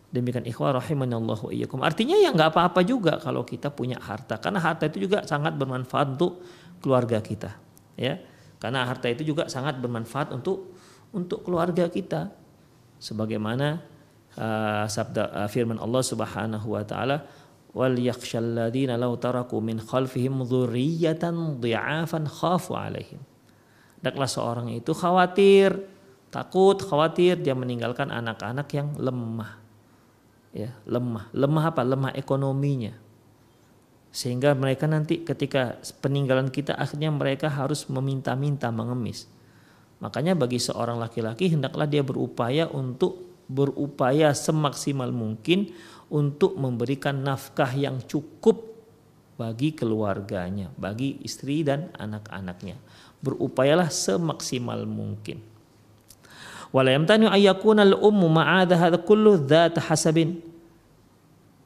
Demikian ikhwah rahimanallahu iyyakum. Artinya ya nggak apa-apa juga kalau kita punya harta karena harta itu juga sangat bermanfaat untuk keluarga kita, ya. Karena harta itu juga sangat bermanfaat untuk untuk keluarga kita. Sebagaimana uh, sabda uh, firman Allah Subhanahu wa taala, wal yakhshal ladzina law taraku min khalfihim dzurriyyatan dhi'afan khafu alaihim. Hendaklah seorang itu khawatir, takut, khawatir dia meninggalkan anak-anak yang lemah. Ya, lemah. Lemah apa? Lemah ekonominya. Sehingga mereka nanti ketika peninggalan kita akhirnya mereka harus meminta-minta, mengemis. Makanya bagi seorang laki-laki hendaklah dia berupaya untuk berupaya semaksimal mungkin untuk memberikan nafkah yang cukup bagi keluarganya, bagi istri dan anak-anaknya. Berupayalah semaksimal mungkin. Wala yamtanu ayyakuna al-ummu ma'adha hadha kullu dzat hasabin.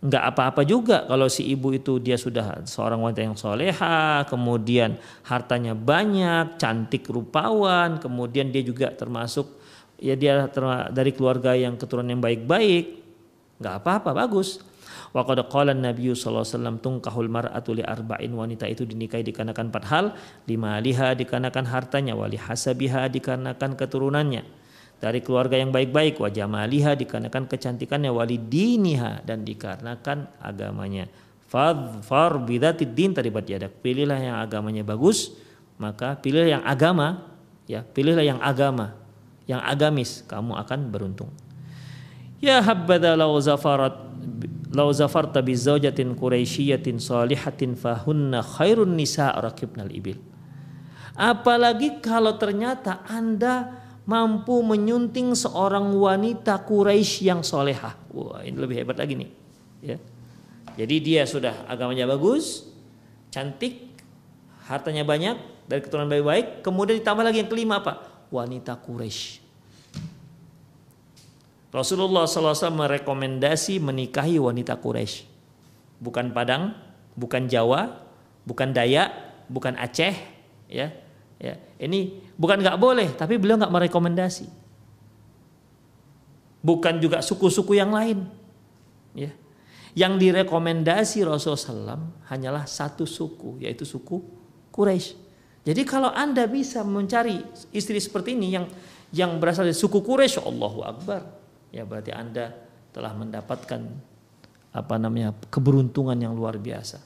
Enggak apa-apa juga kalau si ibu itu dia sudah seorang wanita yang soleha, kemudian hartanya banyak, cantik rupawan, kemudian dia juga termasuk ya dia dari keluarga yang keturunan yang baik-baik, nggak apa-apa bagus. Wa qad qala Nabi sallallahu alaihi wasallam tungkahul mar'atu li arba'in wanita itu dinikahi dikarenakan empat hal, lima liha dikarenakan hartanya, wali hasabiha dikarenakan keturunannya. Dari keluarga yang baik-baik, wajah maliha dikarenakan kecantikannya, wali diniha dan dikarenakan agamanya. Far bidatid din ada Pilihlah yang agamanya bagus, maka pilih yang agama, ya pilihlah yang agama yang agamis, kamu akan beruntung. Ya habbada law zafarat law zafarta bi zaujatin quraisyiyatin salihatin fahunna khairun nisa rakibnal ibil. Apalagi kalau ternyata Anda mampu menyunting seorang wanita Quraisy yang solehah. Wah ini lebih hebat lagi nih. Ya. Jadi dia sudah agamanya bagus, cantik, hartanya banyak, dari keturunan baik-baik. Kemudian ditambah lagi yang kelima apa? Wanita Quraisy. Rasulullah SAW merekomendasi menikahi wanita Quraisy. Bukan Padang, bukan Jawa, bukan Dayak, bukan Aceh, ya. Ya, ini bukan nggak boleh, tapi beliau nggak merekomendasi. Bukan juga suku-suku yang lain, ya. Yang direkomendasi Rasulullah SAW hanyalah satu suku, yaitu suku Quraisy. Jadi kalau anda bisa mencari istri seperti ini yang yang berasal dari suku Quraisy, Allahu Akbar ya berarti Anda telah mendapatkan apa namanya keberuntungan yang luar biasa.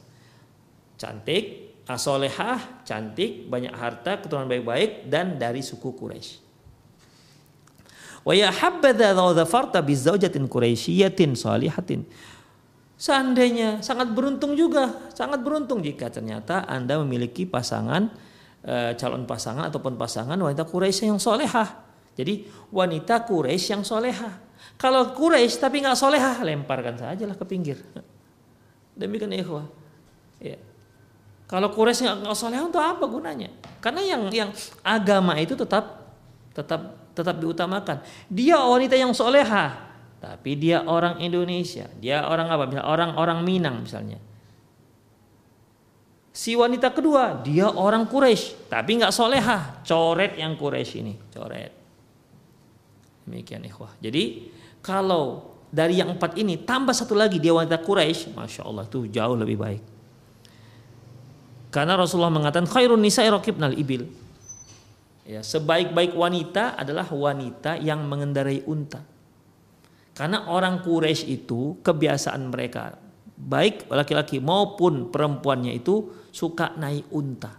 Cantik, asolehah, cantik, banyak harta, keturunan baik-baik dan dari suku Quraisy. Ya. Seandainya sangat beruntung juga, sangat beruntung jika ternyata Anda memiliki pasangan e, calon pasangan ataupun pasangan wanita Quraisy yang solehah. Jadi wanita Quraisy yang solehah. Kalau Quraisy tapi nggak solehah, lemparkan saja lah ke pinggir. Demikian ikhwah. Ya. Kalau Quraisy nggak solehah untuk apa gunanya? Karena yang yang agama itu tetap tetap tetap diutamakan. Dia wanita yang solehah, tapi dia orang Indonesia, dia orang apa? Misalnya orang orang Minang misalnya. Si wanita kedua dia orang Quraisy, tapi nggak solehah, coret yang Quraisy ini, coret. Demikian ikhwah. Jadi kalau dari yang empat ini tambah satu lagi dia wanita Quraisy, masya Allah itu jauh lebih baik. Karena Rasulullah mengatakan khairun nisa'i raqibnal ibil. Ya, sebaik-baik wanita adalah wanita yang mengendarai unta. Karena orang Quraisy itu kebiasaan mereka baik laki-laki maupun perempuannya itu suka naik unta.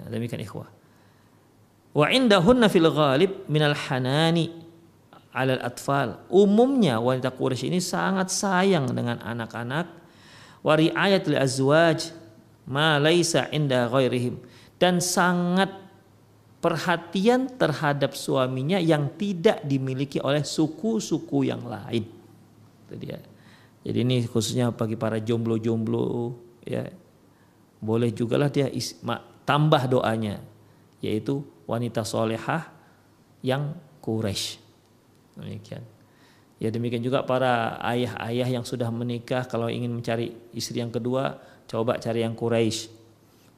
Ya, demikian ikhwah. Wa indahunna fil ghalib minal hanani alal atfal. Umumnya wanita Quraisy ini sangat sayang dengan anak-anak. Wari ayatul azwaj ma laisa inda ghairihim dan sangat perhatian terhadap suaminya yang tidak dimiliki oleh suku-suku yang lain. Itu dia. Jadi ini khususnya bagi para jomblo-jomblo ya. Boleh juga lah dia isma, tambah doanya yaitu wanita solehah yang Quraisy. Demikian. Ya demikian juga para ayah-ayah yang sudah menikah kalau ingin mencari istri yang kedua coba cari yang Quraisy.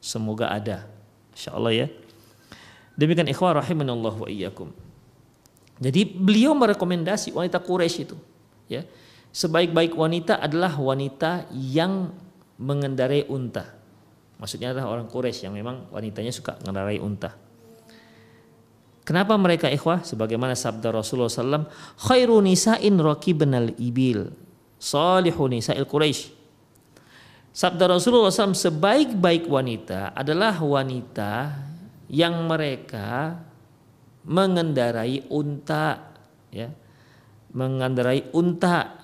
Semoga ada. Insyaallah ya. Demikian ikhwah rahimanallah wa iyyakum. Jadi beliau merekomendasi wanita Quraisy itu ya. Sebaik-baik wanita adalah wanita yang mengendarai unta. Maksudnya adalah orang Quraisy yang memang wanitanya suka mengendarai unta. Kenapa mereka ikhwah? Sebagaimana sabda Rasulullah SAW, khairu nisa'in benal ibil. Salihu nisa'il Quraisy. Sabda Rasulullah SAW sebaik-baik wanita adalah wanita yang mereka mengendarai unta ya mengendarai unta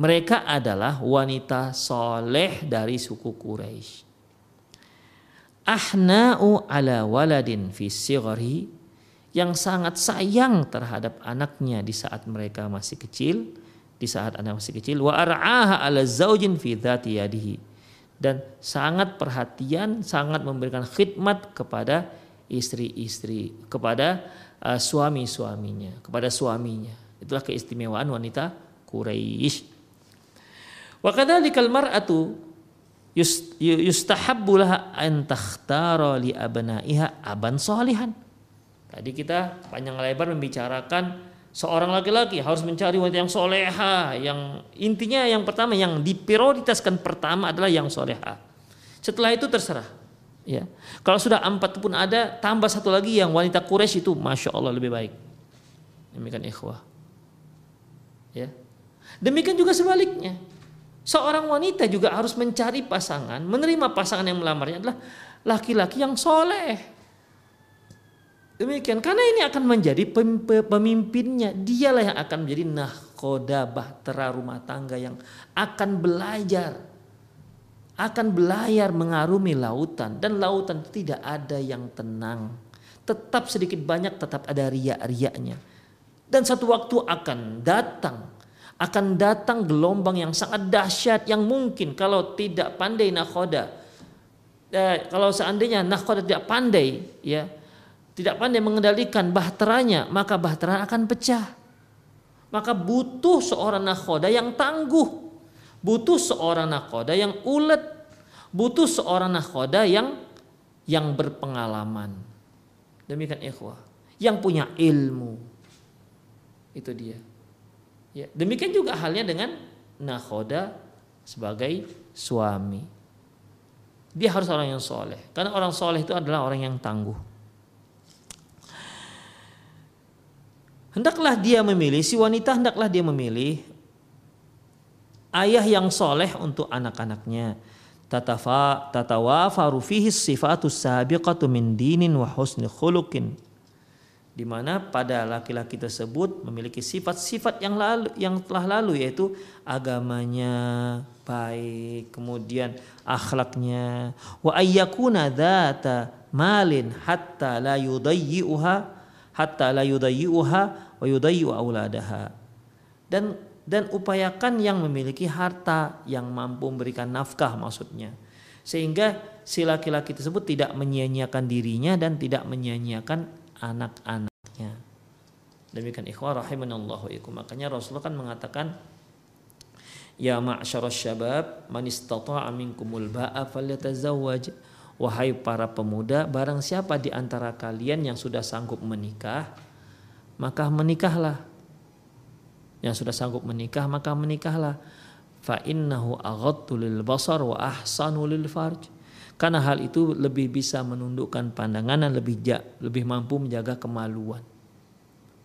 mereka adalah wanita soleh dari suku Quraisy ahna'u ala waladin fi yang sangat sayang terhadap anaknya di saat mereka masih kecil di saat anak masih kecil. Wa ar'aha ala zaujin fi dan sangat perhatian sangat memberikan khidmat kepada istri-istri kepada uh, suami-suaminya kepada suaminya. Itulah keistimewaan wanita Quraisy. Wa kadzalikal mar'atu yustahabbu laha an abnaiha aban salihan tadi kita panjang lebar membicarakan seorang laki-laki harus mencari wanita yang soleha yang intinya yang pertama yang diprioritaskan pertama adalah yang soleha. Setelah itu terserah ya. Kalau sudah empat pun ada tambah satu lagi yang wanita Quraisy itu masya Allah lebih baik. Demikian ikhwah ya. Demikian juga sebaliknya. Seorang wanita juga harus mencari pasangan menerima pasangan yang melamarnya adalah laki-laki yang soleh Demikian karena ini akan menjadi pemimpinnya. Dialah yang akan menjadi nahkoda bahtera rumah tangga yang akan belajar akan belayar mengarumi lautan dan lautan tidak ada yang tenang. Tetap sedikit banyak tetap ada riak-riaknya. Dan satu waktu akan datang akan datang gelombang yang sangat dahsyat yang mungkin kalau tidak pandai nakhoda eh, kalau seandainya nakhoda tidak pandai ya tidak pandai mengendalikan bahteranya, maka bahtera akan pecah. Maka butuh seorang nakhoda yang tangguh. Butuh seorang nakhoda yang ulet. Butuh seorang nakhoda yang yang berpengalaman. Demikian ikhwah. Yang punya ilmu. Itu dia. Ya, demikian juga halnya dengan nakhoda sebagai suami. Dia harus orang yang soleh. Karena orang soleh itu adalah orang yang tangguh. Hendaklah dia memilih, si wanita hendaklah dia memilih ayah yang soleh untuk anak-anaknya. Tatafa tatawafaru fihi sifatus sabiqatu min dinin wa husni khuluqin. Di mana pada laki-laki tersebut memiliki sifat-sifat yang lalu yang telah lalu yaitu agamanya baik, kemudian akhlaknya wa ayyakuna dzata malin hatta la yudayyi'uha hatta la yudayyuha wa yudayyu auladaha. Dan dan upayakan yang memiliki harta yang mampu memberikan nafkah maksudnya. Sehingga si laki-laki tersebut tidak menyia-nyiakan dirinya dan tidak menyia-nyiakan anak-anaknya. Demikian ikhwah rahimanallahu ikum. Makanya Rasulullah kan mengatakan Ya ma'syarus syabab man istata'a minkumul ba'a falyatazawwaj Wahai para pemuda, barang siapa di antara kalian yang sudah sanggup menikah, maka menikahlah. Yang sudah sanggup menikah, maka menikahlah. Fa innahu aghaddu lil basar wa ahsanu lil farj. Karena hal itu lebih bisa menundukkan pandangan dan lebih lebih mampu menjaga kemaluan.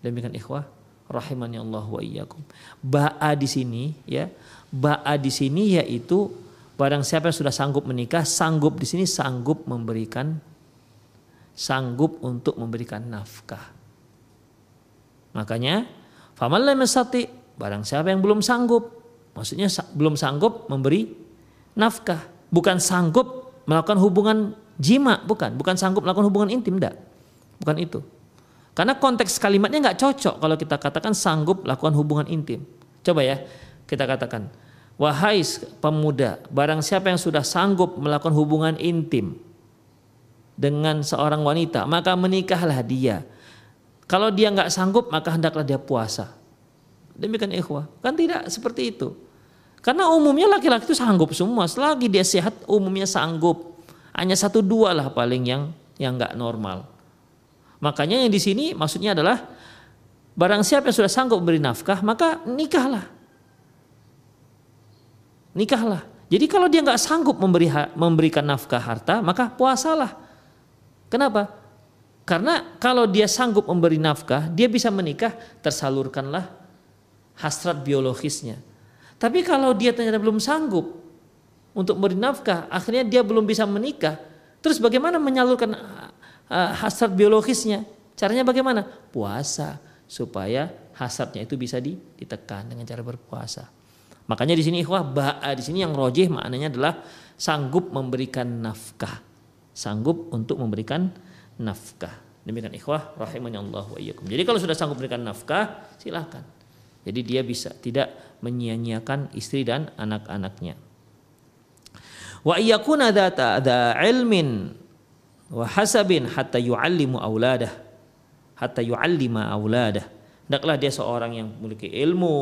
Demikian ikhwah rahimani Allah wa iyyakum. Ba'a di sini ya. Ba'a di sini yaitu Barang siapa yang sudah sanggup menikah, sanggup di sini sanggup memberikan sanggup untuk memberikan nafkah. Makanya faman lam barang siapa yang belum sanggup, maksudnya belum sanggup memberi nafkah, bukan sanggup melakukan hubungan jima, bukan, bukan sanggup melakukan hubungan intim, enggak. Bukan itu. Karena konteks kalimatnya nggak cocok kalau kita katakan sanggup melakukan hubungan intim. Coba ya, kita katakan Wahai pemuda, barang siapa yang sudah sanggup melakukan hubungan intim dengan seorang wanita, maka menikahlah dia. Kalau dia nggak sanggup, maka hendaklah dia puasa. Demikian ikhwah. Kan tidak seperti itu. Karena umumnya laki-laki itu sanggup semua. Selagi dia sehat, umumnya sanggup. Hanya satu dua lah paling yang yang nggak normal. Makanya yang di sini maksudnya adalah barang siapa yang sudah sanggup beri nafkah, maka nikahlah nikahlah. Jadi kalau dia nggak sanggup memberi memberikan nafkah harta, maka puasalah. Kenapa? Karena kalau dia sanggup memberi nafkah, dia bisa menikah, tersalurkanlah hasrat biologisnya. Tapi kalau dia ternyata belum sanggup untuk beri nafkah, akhirnya dia belum bisa menikah, terus bagaimana menyalurkan hasrat biologisnya? Caranya bagaimana? Puasa supaya hasratnya itu bisa ditekan dengan cara berpuasa. Makanya di sini ikhwah ba'a di sini yang rojih maknanya adalah sanggup memberikan nafkah. Sanggup untuk memberikan nafkah. Demikian ikhwah rahimahnya Allah wa iyyakum. Jadi kalau sudah sanggup memberikan nafkah, silahkan. Jadi dia bisa tidak menyia-nyiakan istri dan anak-anaknya wa iyakuna data ada ilmin wa hasabin hatta yu'allimu auladah hatta yu'allima auladah hendaklah dia seorang yang memiliki ilmu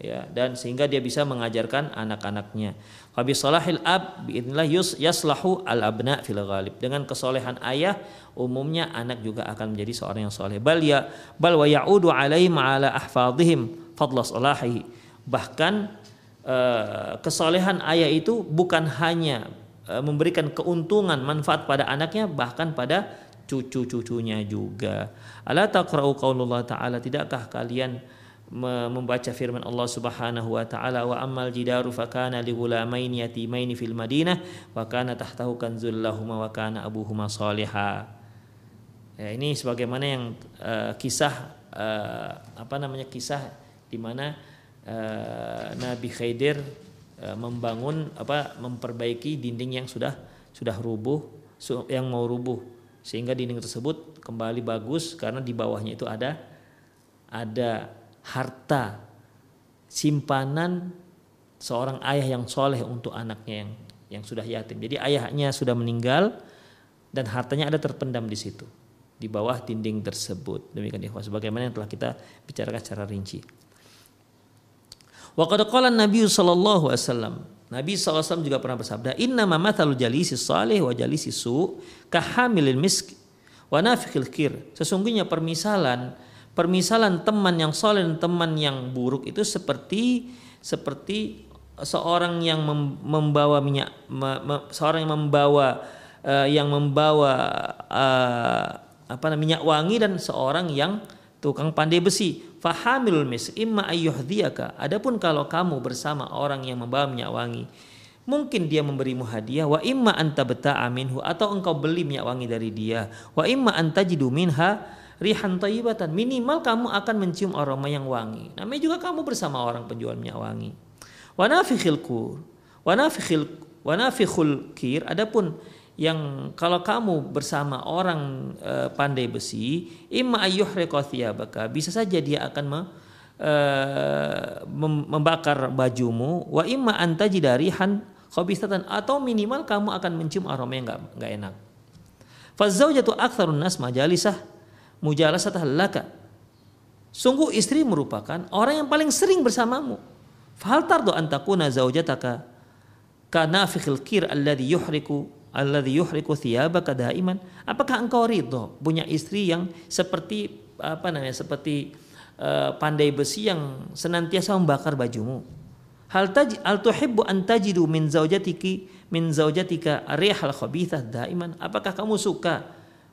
ya dan sehingga dia bisa mengajarkan anak-anaknya. Fa bi salahil ab biidznillah yaslahu al abna fil ghalib. Dengan kesolehan ayah umumnya anak juga akan menjadi seorang yang soleh. Bal ya bal wa ya'udu alaihim ala ahfadhihim fadla salahi bahkan Eh, kesolehan ayah itu bukan hanya eh, memberikan keuntungan manfaat pada anaknya bahkan pada cucu-cucunya juga. Ala taqra'u qaulullah ta'ala tidakkah kalian membaca firman Allah Subhanahu wa taala wa ammal jidaru fakana li ghulamaini yatimaini fil madinah wa kana tahtahu kanzul lahumma wa kana abuhuma salihah. Ya, ini sebagaimana yang uh, kisah uh, apa namanya kisah di mana uh, Nabi Khidir uh, membangun apa memperbaiki dinding yang sudah sudah rubuh yang mau rubuh sehingga dinding tersebut kembali bagus karena di bawahnya itu ada ada harta simpanan seorang ayah yang soleh untuk anaknya yang yang sudah yatim. Jadi ayahnya sudah meninggal dan hartanya ada terpendam di situ di bawah dinding tersebut. Demikian ikhwas sebagaimana yang telah kita bicarakan secara rinci. Wa qad qala Nabi sallallahu alaihi wasallam Nabi SAW juga pernah bersabda, Inna ma mathalu jalisi salih wa jalisi su kahamilil misk wa nafikhil kir. Sesungguhnya permisalan permisalan teman yang soleh dan teman yang buruk itu seperti seperti seorang yang membawa minyak seorang yang membawa uh, yang membawa uh, apa namanya minyak wangi dan seorang yang tukang pandai besi fahamilul mis imma ayyuhdiyaka. Adapun kalau kamu bersama orang yang membawa minyak wangi mungkin dia memberimu hadiah. Wa imma anta beta'a minhu atau engkau beli minyak wangi dari dia. Wa imma antajidu minha rihan tayyibatan. Minimal kamu akan mencium aroma yang wangi. Namanya juga kamu bersama orang penjual minyak wangi. Wa nafikhil kur wa nafikhil wa nafikhul kir. Adapun yang kalau kamu bersama orang e, pandai besi imma ayyuhriqa bisa saja dia akan me, e, membakar bajumu wa imma antajidarihan khabisatan atau minimal kamu akan mencium aroma yang enggak enak. Fazaujatu aktsarun nas majalisah mujalasatah laka. Sungguh istri merupakan orang yang paling sering bersamamu. Fahal tardu antakuna zaujataka kana fi kir alladhi yuhriku alladhi yuhriku thiyabaka daiman. Apakah engkau ridho punya istri yang seperti apa namanya seperti uh, pandai besi yang senantiasa membakar bajumu? Hal taj al tuhibbu an tajidu min zaujatiki min zaujatika rihal khabithah daiman. Apakah kamu suka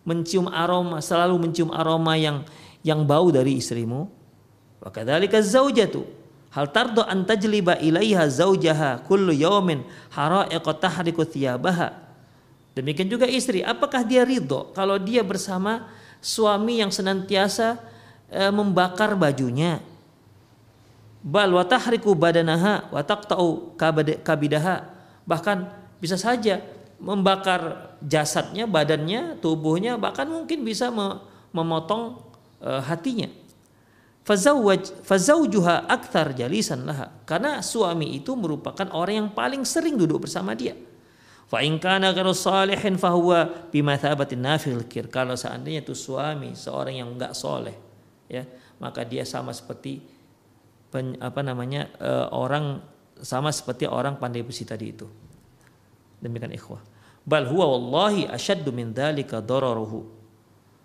mencium aroma selalu mencium aroma yang yang bau dari istrimu? Wa kadzalika zaujatu hal tardo an tajliba ilaiha zaujaha kullu yawmin hara'iqa tahriku thiyabaha Demikian juga istri, apakah dia ridho kalau dia bersama suami yang senantiasa e, membakar bajunya? Bal watahriku badanaha watak'tau kabidaha. Bahkan bisa saja membakar jasadnya, badannya, tubuhnya, bahkan mungkin bisa memotong e, hatinya. Fazaujuha aktar jalisan laha. Karena suami itu merupakan orang yang paling sering duduk bersama dia. Fa in kana ghairu salihin fahuwa nafil kir. Kalau seandainya itu suami seorang yang enggak soleh, ya, maka dia sama seperti pen, apa namanya uh, orang sama seperti orang pandai besi tadi itu. Demikian ikhwah. Bal huwa wallahi ashaddu min dzalika dararuhu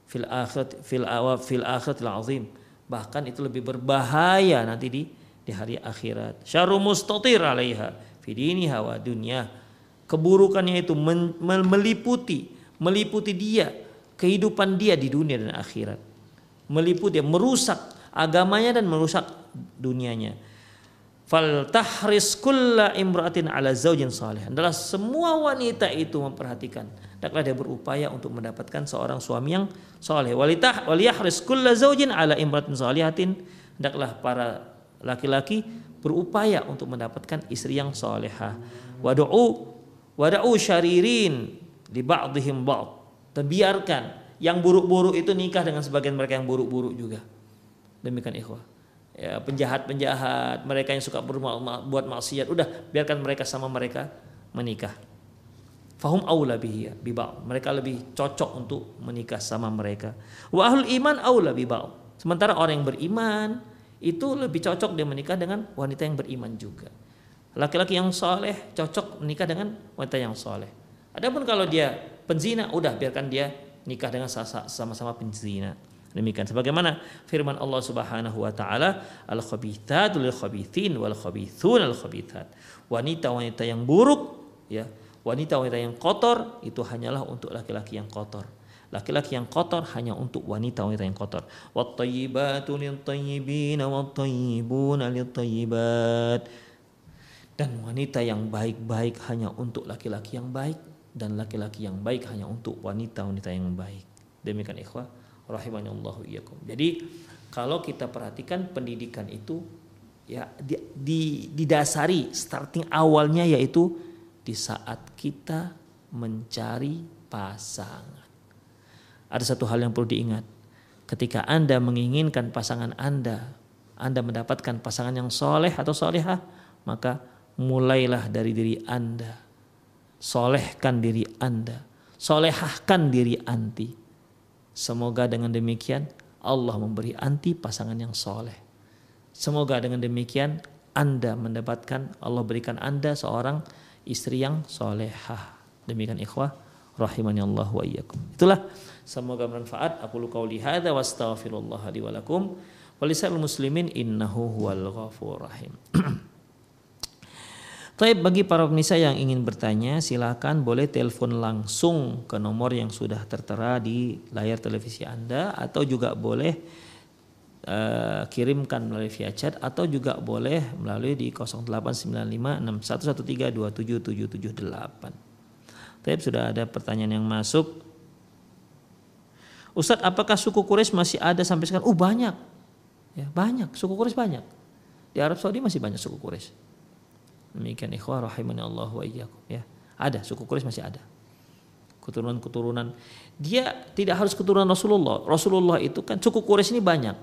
fil akhirat fil awab fil akhiratil azim. Bahkan itu lebih berbahaya nanti di di hari akhirat. Syarru mustatir alaiha fi diniha wa dunyah keburukannya itu meliputi meliputi dia kehidupan dia di dunia dan akhirat. Meliputi dia merusak agamanya dan merusak dunianya. Fal tahris kulla imra'atin ala zaujin salih. Adalah semua wanita itu memperhatikan. Hendaklah dia berupaya untuk mendapatkan seorang suami yang saleh walitah waliyahris kulla zaujin ala imra'atin salihatin. Hendaklah para laki-laki berupaya untuk mendapatkan istri yang salehah wad'u wad'u syaririn li ba'dihim ba'd dan biarkan yang buruk-buruk itu nikah dengan sebagian mereka yang buruk-buruk juga demikian ikhwah ya, penjahat-penjahat, mereka yang suka berbuat maksiat, udah biarkan mereka sama mereka menikah. Fahum aula bihi bibau. Mereka lebih cocok untuk menikah sama mereka. Wa ahlul iman aula bibau. Sementara orang yang beriman itu lebih cocok dia menikah dengan wanita yang beriman juga. Laki-laki yang soleh cocok menikah dengan wanita yang soleh. Adapun kalau dia penzina, udah biarkan dia nikah dengan sama-sama penzina. Demikian sebagaimana firman Allah Subhanahu wa taala, al-khabithatu lil khabithin wal khabithun al khabithat. Wanita-wanita yang buruk ya, wanita-wanita yang kotor itu hanyalah untuk laki-laki yang kotor. Laki-laki yang kotor hanya untuk wanita-wanita yang kotor. Wat tayyibatu lil tayyibin Dan wanita yang baik-baik hanya untuk laki-laki yang baik dan laki-laki yang baik hanya untuk wanita-wanita yang baik. Demikian ikhwah rahimani Allah iyyakum. Jadi kalau kita perhatikan pendidikan itu ya di, di, didasari starting awalnya yaitu di saat kita mencari pasangan. Ada satu hal yang perlu diingat. Ketika Anda menginginkan pasangan Anda, Anda mendapatkan pasangan yang soleh atau solehah, maka mulailah dari diri Anda. Solehkan diri Anda. Solehahkan diri anti Semoga dengan demikian Allah memberi anti pasangan yang soleh. Semoga dengan demikian Anda mendapatkan Allah berikan Anda seorang istri yang solehah. Demikian ikhwah rahimani Allah wa iyyakum. Itulah semoga bermanfaat. Aku lu qauli hadza wa astaghfirullah li muslimin innahu huwal ghafur rahim. (clears throat) Tapi bagi para pemirsa yang ingin bertanya, silakan boleh telepon langsung ke nomor yang sudah tertera di layar televisi Anda atau juga boleh uh, kirimkan melalui via chat atau juga boleh melalui di 08956113277778. Tapi sudah ada pertanyaan yang masuk. Ustadz, apakah suku Quraisy masih ada sampai sekarang? Oh banyak, ya banyak. Suku Quraisy banyak. Di Arab Saudi masih banyak suku Quraisy. Demikian ikhwah rahimani Allah wa iyyakum ya. Ada suku Quraisy masih ada. Keturunan-keturunan dia tidak harus keturunan Rasulullah. Rasulullah itu kan suku Quraisy ini banyak.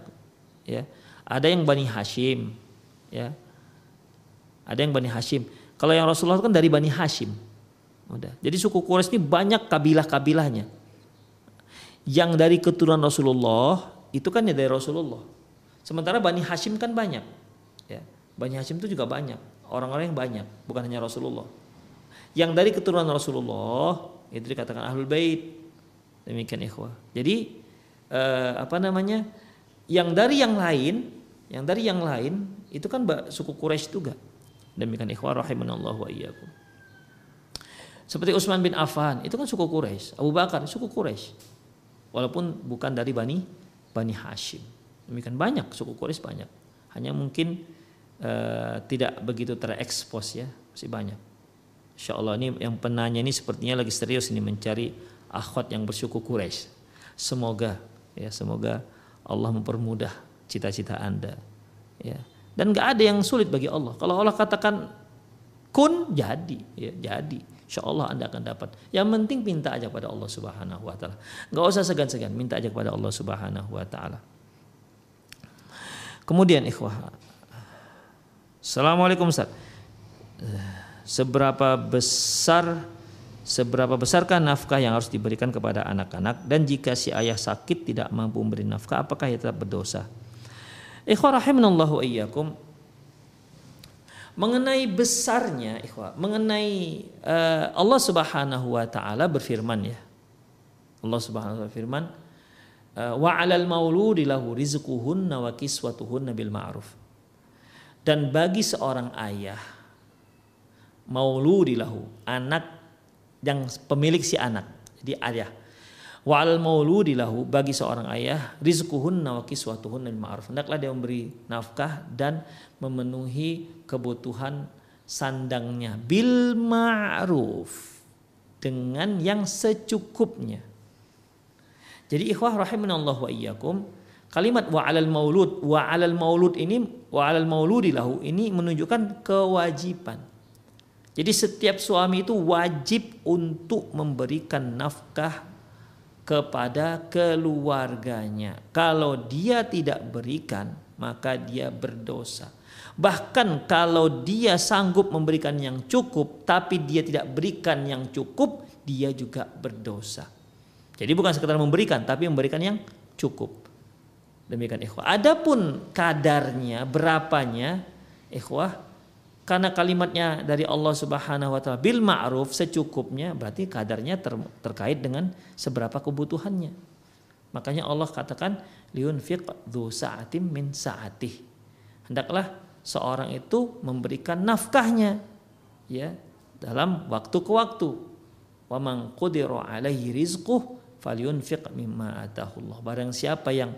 Ya. Ada yang Bani Hashim ya. Ada yang Bani Hashim. Kalau yang Rasulullah itu kan dari Bani Hashim. Udah. Jadi suku Quraisy ini banyak kabilah-kabilahnya. Yang dari keturunan Rasulullah itu kan ya dari Rasulullah. Sementara Bani Hashim kan banyak. Ya. Bani Hashim itu juga banyak orang-orang yang banyak, bukan hanya Rasulullah. Yang dari keturunan Rasulullah itu dikatakan ahlul bait. Demikian ikhwah. Jadi eh, apa namanya? Yang dari yang lain, yang dari yang lain itu kan suku Quraisy juga. Demikian ikhwah rahimanallahu wa iyyakum. Seperti Utsman bin Affan, itu kan suku Quraisy. Abu Bakar suku Quraisy. Walaupun bukan dari Bani Bani Hashim. Demikian banyak suku Quraisy banyak. Hanya mungkin uh, tidak begitu terekspos ya masih banyak. Insya Allah ini yang penanya ini sepertinya lagi serius ini mencari akhwat yang bersyukur Quraisy. Semoga ya semoga Allah mempermudah cita-cita anda ya. Dan nggak ada yang sulit bagi Allah. Kalau Allah katakan kun jadi ya jadi. Insya Allah anda akan dapat. Yang penting minta aja pada Allah subhanahu wa ta'ala. Nggak usah segan-segan minta aja kepada Allah subhanahu wa ta'ala. Kemudian ikhwah Assalamualaikum Ustaz. Seberapa besar seberapa besarkah nafkah yang harus diberikan kepada anak-anak dan jika si ayah sakit tidak mampu memberi nafkah apakah ia tetap berdosa? Ikhwah rahimanallahu iyyakum. Mengenai besarnya ikhwah, mengenai uh, Allah Subhanahu wa taala berfirman ya. Allah Subhanahu wa taala berfirman, eh, wa 'alal mauludi lahu rizquhunna wa kiswatuhunna bil ma'ruf dan bagi seorang ayah mauludilahu anak yang pemilik si anak jadi ayah Wa al mauludi lahu bagi seorang ayah rizquhunna wa kiswatuhunna bil ma'ruf. Hendaklah dia memberi nafkah dan memenuhi kebutuhan sandangnya bil ma'ruf dengan yang secukupnya. Jadi ikhwah rahimanallah wa iyyakum kalimat wa alal maulud wa alal maulud ini wa alal mauludi lahu ini menunjukkan kewajiban. Jadi setiap suami itu wajib untuk memberikan nafkah kepada keluarganya. Kalau dia tidak berikan, maka dia berdosa. Bahkan kalau dia sanggup memberikan yang cukup, tapi dia tidak berikan yang cukup, dia juga berdosa. Jadi bukan sekedar memberikan, tapi memberikan yang cukup. Demikian ikhwah. Adapun kadarnya, berapanya, ikhwah, karena kalimatnya dari Allah Subhanahu wa taala bil ma'ruf secukupnya berarti kadarnya ter, terkait dengan seberapa kebutuhannya. Makanya Allah katakan liunfiq dzu sa'atim min sa'atih. Hendaklah seorang itu memberikan nafkahnya ya dalam waktu ke waktu. Wa man qudira alaihi rizquh falyunfiq mimma atahullah. Barang siapa yang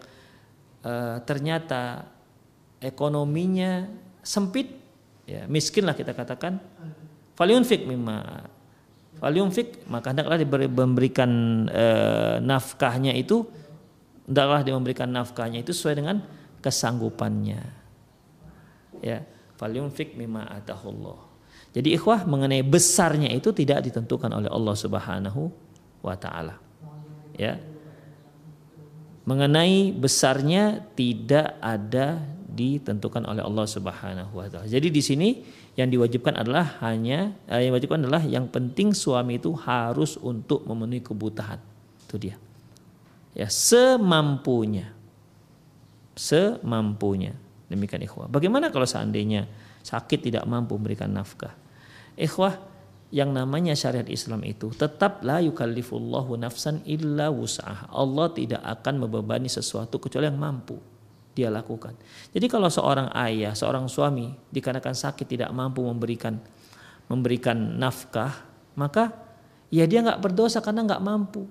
uh, ternyata ekonominya sempit. Ya miskin lah kita katakan. Fik mimma. Fik maka hendaklah diberi memberikan e, nafkahnya itu hendaklah dia memberikan nafkahnya itu sesuai dengan kesanggupannya. Ya fik mimma jadi ikhwah mengenai besarnya itu tidak ditentukan oleh Allah Subhanahu wa taala. Ya mengenai besarnya tidak ada ditentukan oleh Allah Subhanahu wa taala. Jadi di sini yang diwajibkan adalah hanya eh, yang diwajibkan adalah yang penting suami itu harus untuk memenuhi kebutuhan. Itu dia. Ya, semampunya. Semampunya. Demikian ikhwah. Bagaimana kalau seandainya sakit tidak mampu memberikan nafkah? Ikhwah, yang namanya syariat Islam itu tetap la yukallifullahu nafsan illa wus'ah. Allah tidak akan membebani sesuatu kecuali yang mampu dia lakukan. Jadi kalau seorang ayah, seorang suami dikarenakan sakit tidak mampu memberikan memberikan nafkah, maka ya dia nggak berdosa karena nggak mampu.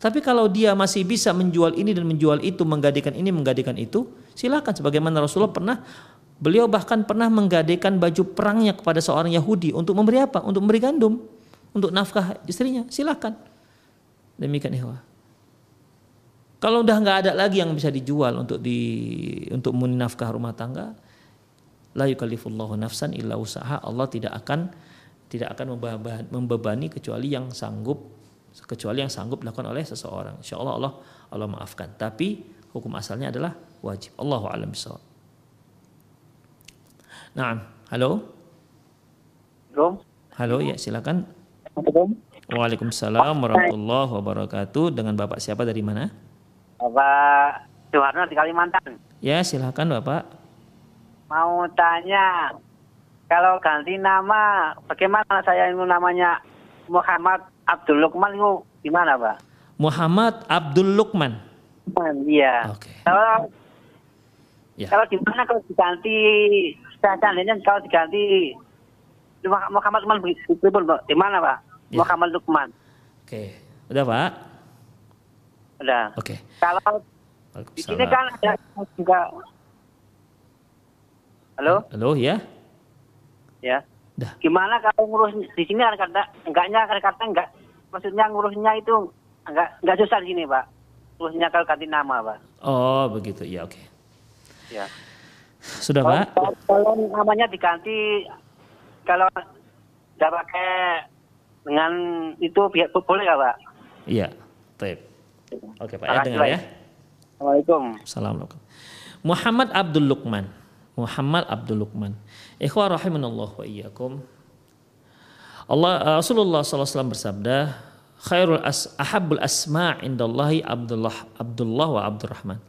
Tapi kalau dia masih bisa menjual ini dan menjual itu, menggadaikan ini, menggadaikan itu, silakan. Sebagaimana Rasulullah pernah, beliau bahkan pernah menggadaikan baju perangnya kepada seorang Yahudi untuk memberi apa? Untuk memberi gandum, untuk nafkah istrinya. Silakan. Demikian ihwah. Kalau udah nggak ada lagi yang bisa dijual untuk di untuk nafkah rumah tangga, la yukallifullahu nafsan illa usaha. Allah tidak akan tidak akan membebani kecuali yang sanggup kecuali yang sanggup dilakukan oleh seseorang. Insya Allah Allah Allah maafkan. Tapi hukum asalnya adalah wajib. Allahu a'lam bishawab. Nah, halo. Halo. Halo, ya silakan. Waalaikumsalam warahmatullahi wabarakatuh. Dengan Bapak siapa dari mana? Bapak Soeharno di Kalimantan. Ya, silahkan Bapak. Mau tanya, kalau ganti nama, bagaimana saya ini namanya Muhammad Abdul Lukman itu gimana Pak? Muhammad Abdul Lukman. Iya. Oke. Okay. Kalau ya. kalau gimana kalau diganti seandainya kalau diganti Muhammad Lukman di mana Pak? Ya. Muhammad Lukman. Oke, udah Pak. Udah. Oke. Okay. Kalau di sini kan ada juga Halo? Halo, ya? Ya. Dah. Gimana kalau ngurus di sini kan kata enggaknya kan kata enggak maksudnya ngurusnya itu enggak enggak susah di sini, Pak. Ngurusnya kalau ganti nama, Pak. Oh, begitu. Ya, oke. Okay. Ya. Sudah, kalau, Pak? Kalau namanya diganti kalau enggak pakai dengan itu boleh enggak, Pak? Iya. Baik. Oke Pak ya dengar ya. Assalamualaikum. Assalamualaikum. Muhammad Abdul Lukman. Muhammad Abdul Lukman. Ikhwah rahimanallah wa iyyakum. Allah Rasulullah SAW bersabda, khairul as, ahabul asma' indallahi Abdullah Abdullah wa Abdurrahman.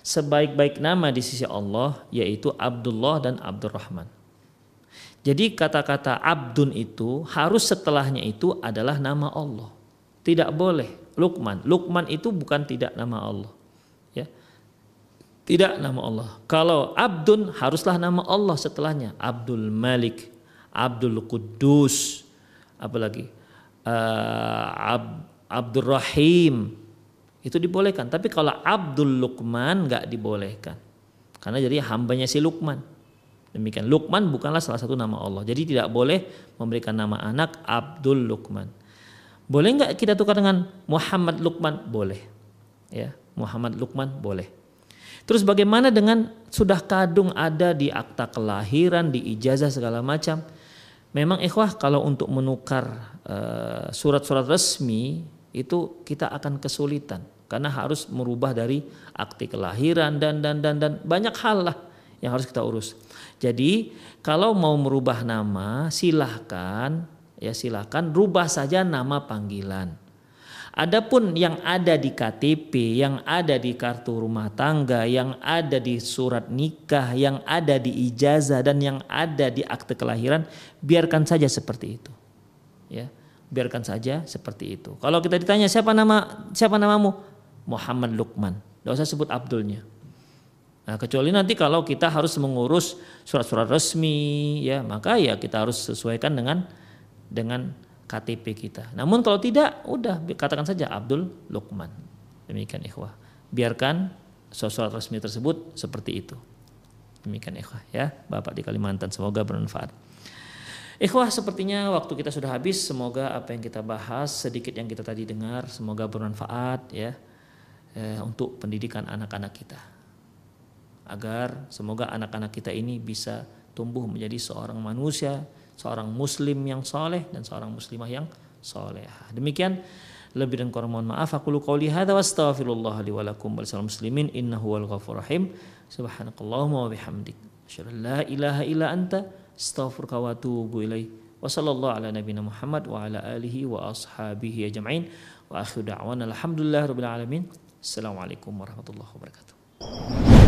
Sebaik-baik nama di sisi Allah yaitu Abdullah dan Abdurrahman. Jadi kata-kata abdun itu harus setelahnya itu adalah nama Allah. Tidak boleh Lukman. Lukman itu bukan tidak nama Allah. Ya. Tidak nama Allah. Kalau Abdun haruslah nama Allah setelahnya. Abdul Malik, Abdul Kudus, apalagi uh, Ab, Abdul Rahim. Itu dibolehkan. Tapi kalau Abdul Lukman nggak dibolehkan. Karena jadi hambanya si Lukman. Demikian Lukman bukanlah salah satu nama Allah. Jadi tidak boleh memberikan nama anak Abdul Lukman. Boleh nggak kita tukar dengan Muhammad Lukman? Boleh. Ya, Muhammad Lukman boleh. Terus bagaimana dengan sudah kadung ada di akta kelahiran, di ijazah segala macam? Memang ikhwah kalau untuk menukar eh, surat-surat uh, resmi itu kita akan kesulitan karena harus merubah dari akte kelahiran dan dan dan dan banyak hal lah yang harus kita urus. Jadi kalau mau merubah nama silahkan ya silahkan rubah saja nama panggilan. Adapun yang ada di KTP, yang ada di kartu rumah tangga, yang ada di surat nikah, yang ada di ijazah dan yang ada di akte kelahiran, biarkan saja seperti itu. Biarkan saja seperti itu. Kalau kita ditanya siapa nama siapa namamu? Muhammad Lukman. Tidak usah sebut Abdulnya. Nah, kecuali nanti kalau kita harus mengurus surat-surat resmi, ya maka ya kita harus sesuaikan dengan dengan KTP kita. Namun kalau tidak, udah katakan saja Abdul Lukman. Demikian ikhwah. Biarkan surat resmi tersebut seperti itu. Demikian ikhwah ya, Bapak di Kalimantan semoga bermanfaat. Ikhwah sepertinya waktu kita sudah habis. Semoga apa yang kita bahas sedikit yang kita tadi dengar semoga bermanfaat ya eh, untuk pendidikan anak-anak kita. Agar semoga anak-anak kita ini bisa tumbuh menjadi seorang manusia seorang muslim yang soleh dan seorang muslimah yang soleh. Demikian lebih dan kurang mohon maaf aku lu qauli hadza wa astaghfirullah li wa lakum muslimin innahu wal ghafur rahim subhanakallahumma wa bihamdik ilaha illa anta astaghfiruka wa atubu ilaik wa sallallahu ala nabiyyina Muhammad wa ala alihi wa ashabihi ajma'in. Wa akhiru da'wana alhamdulillah rabbil alamin. Assalamualaikum warahmatullahi wabarakatuh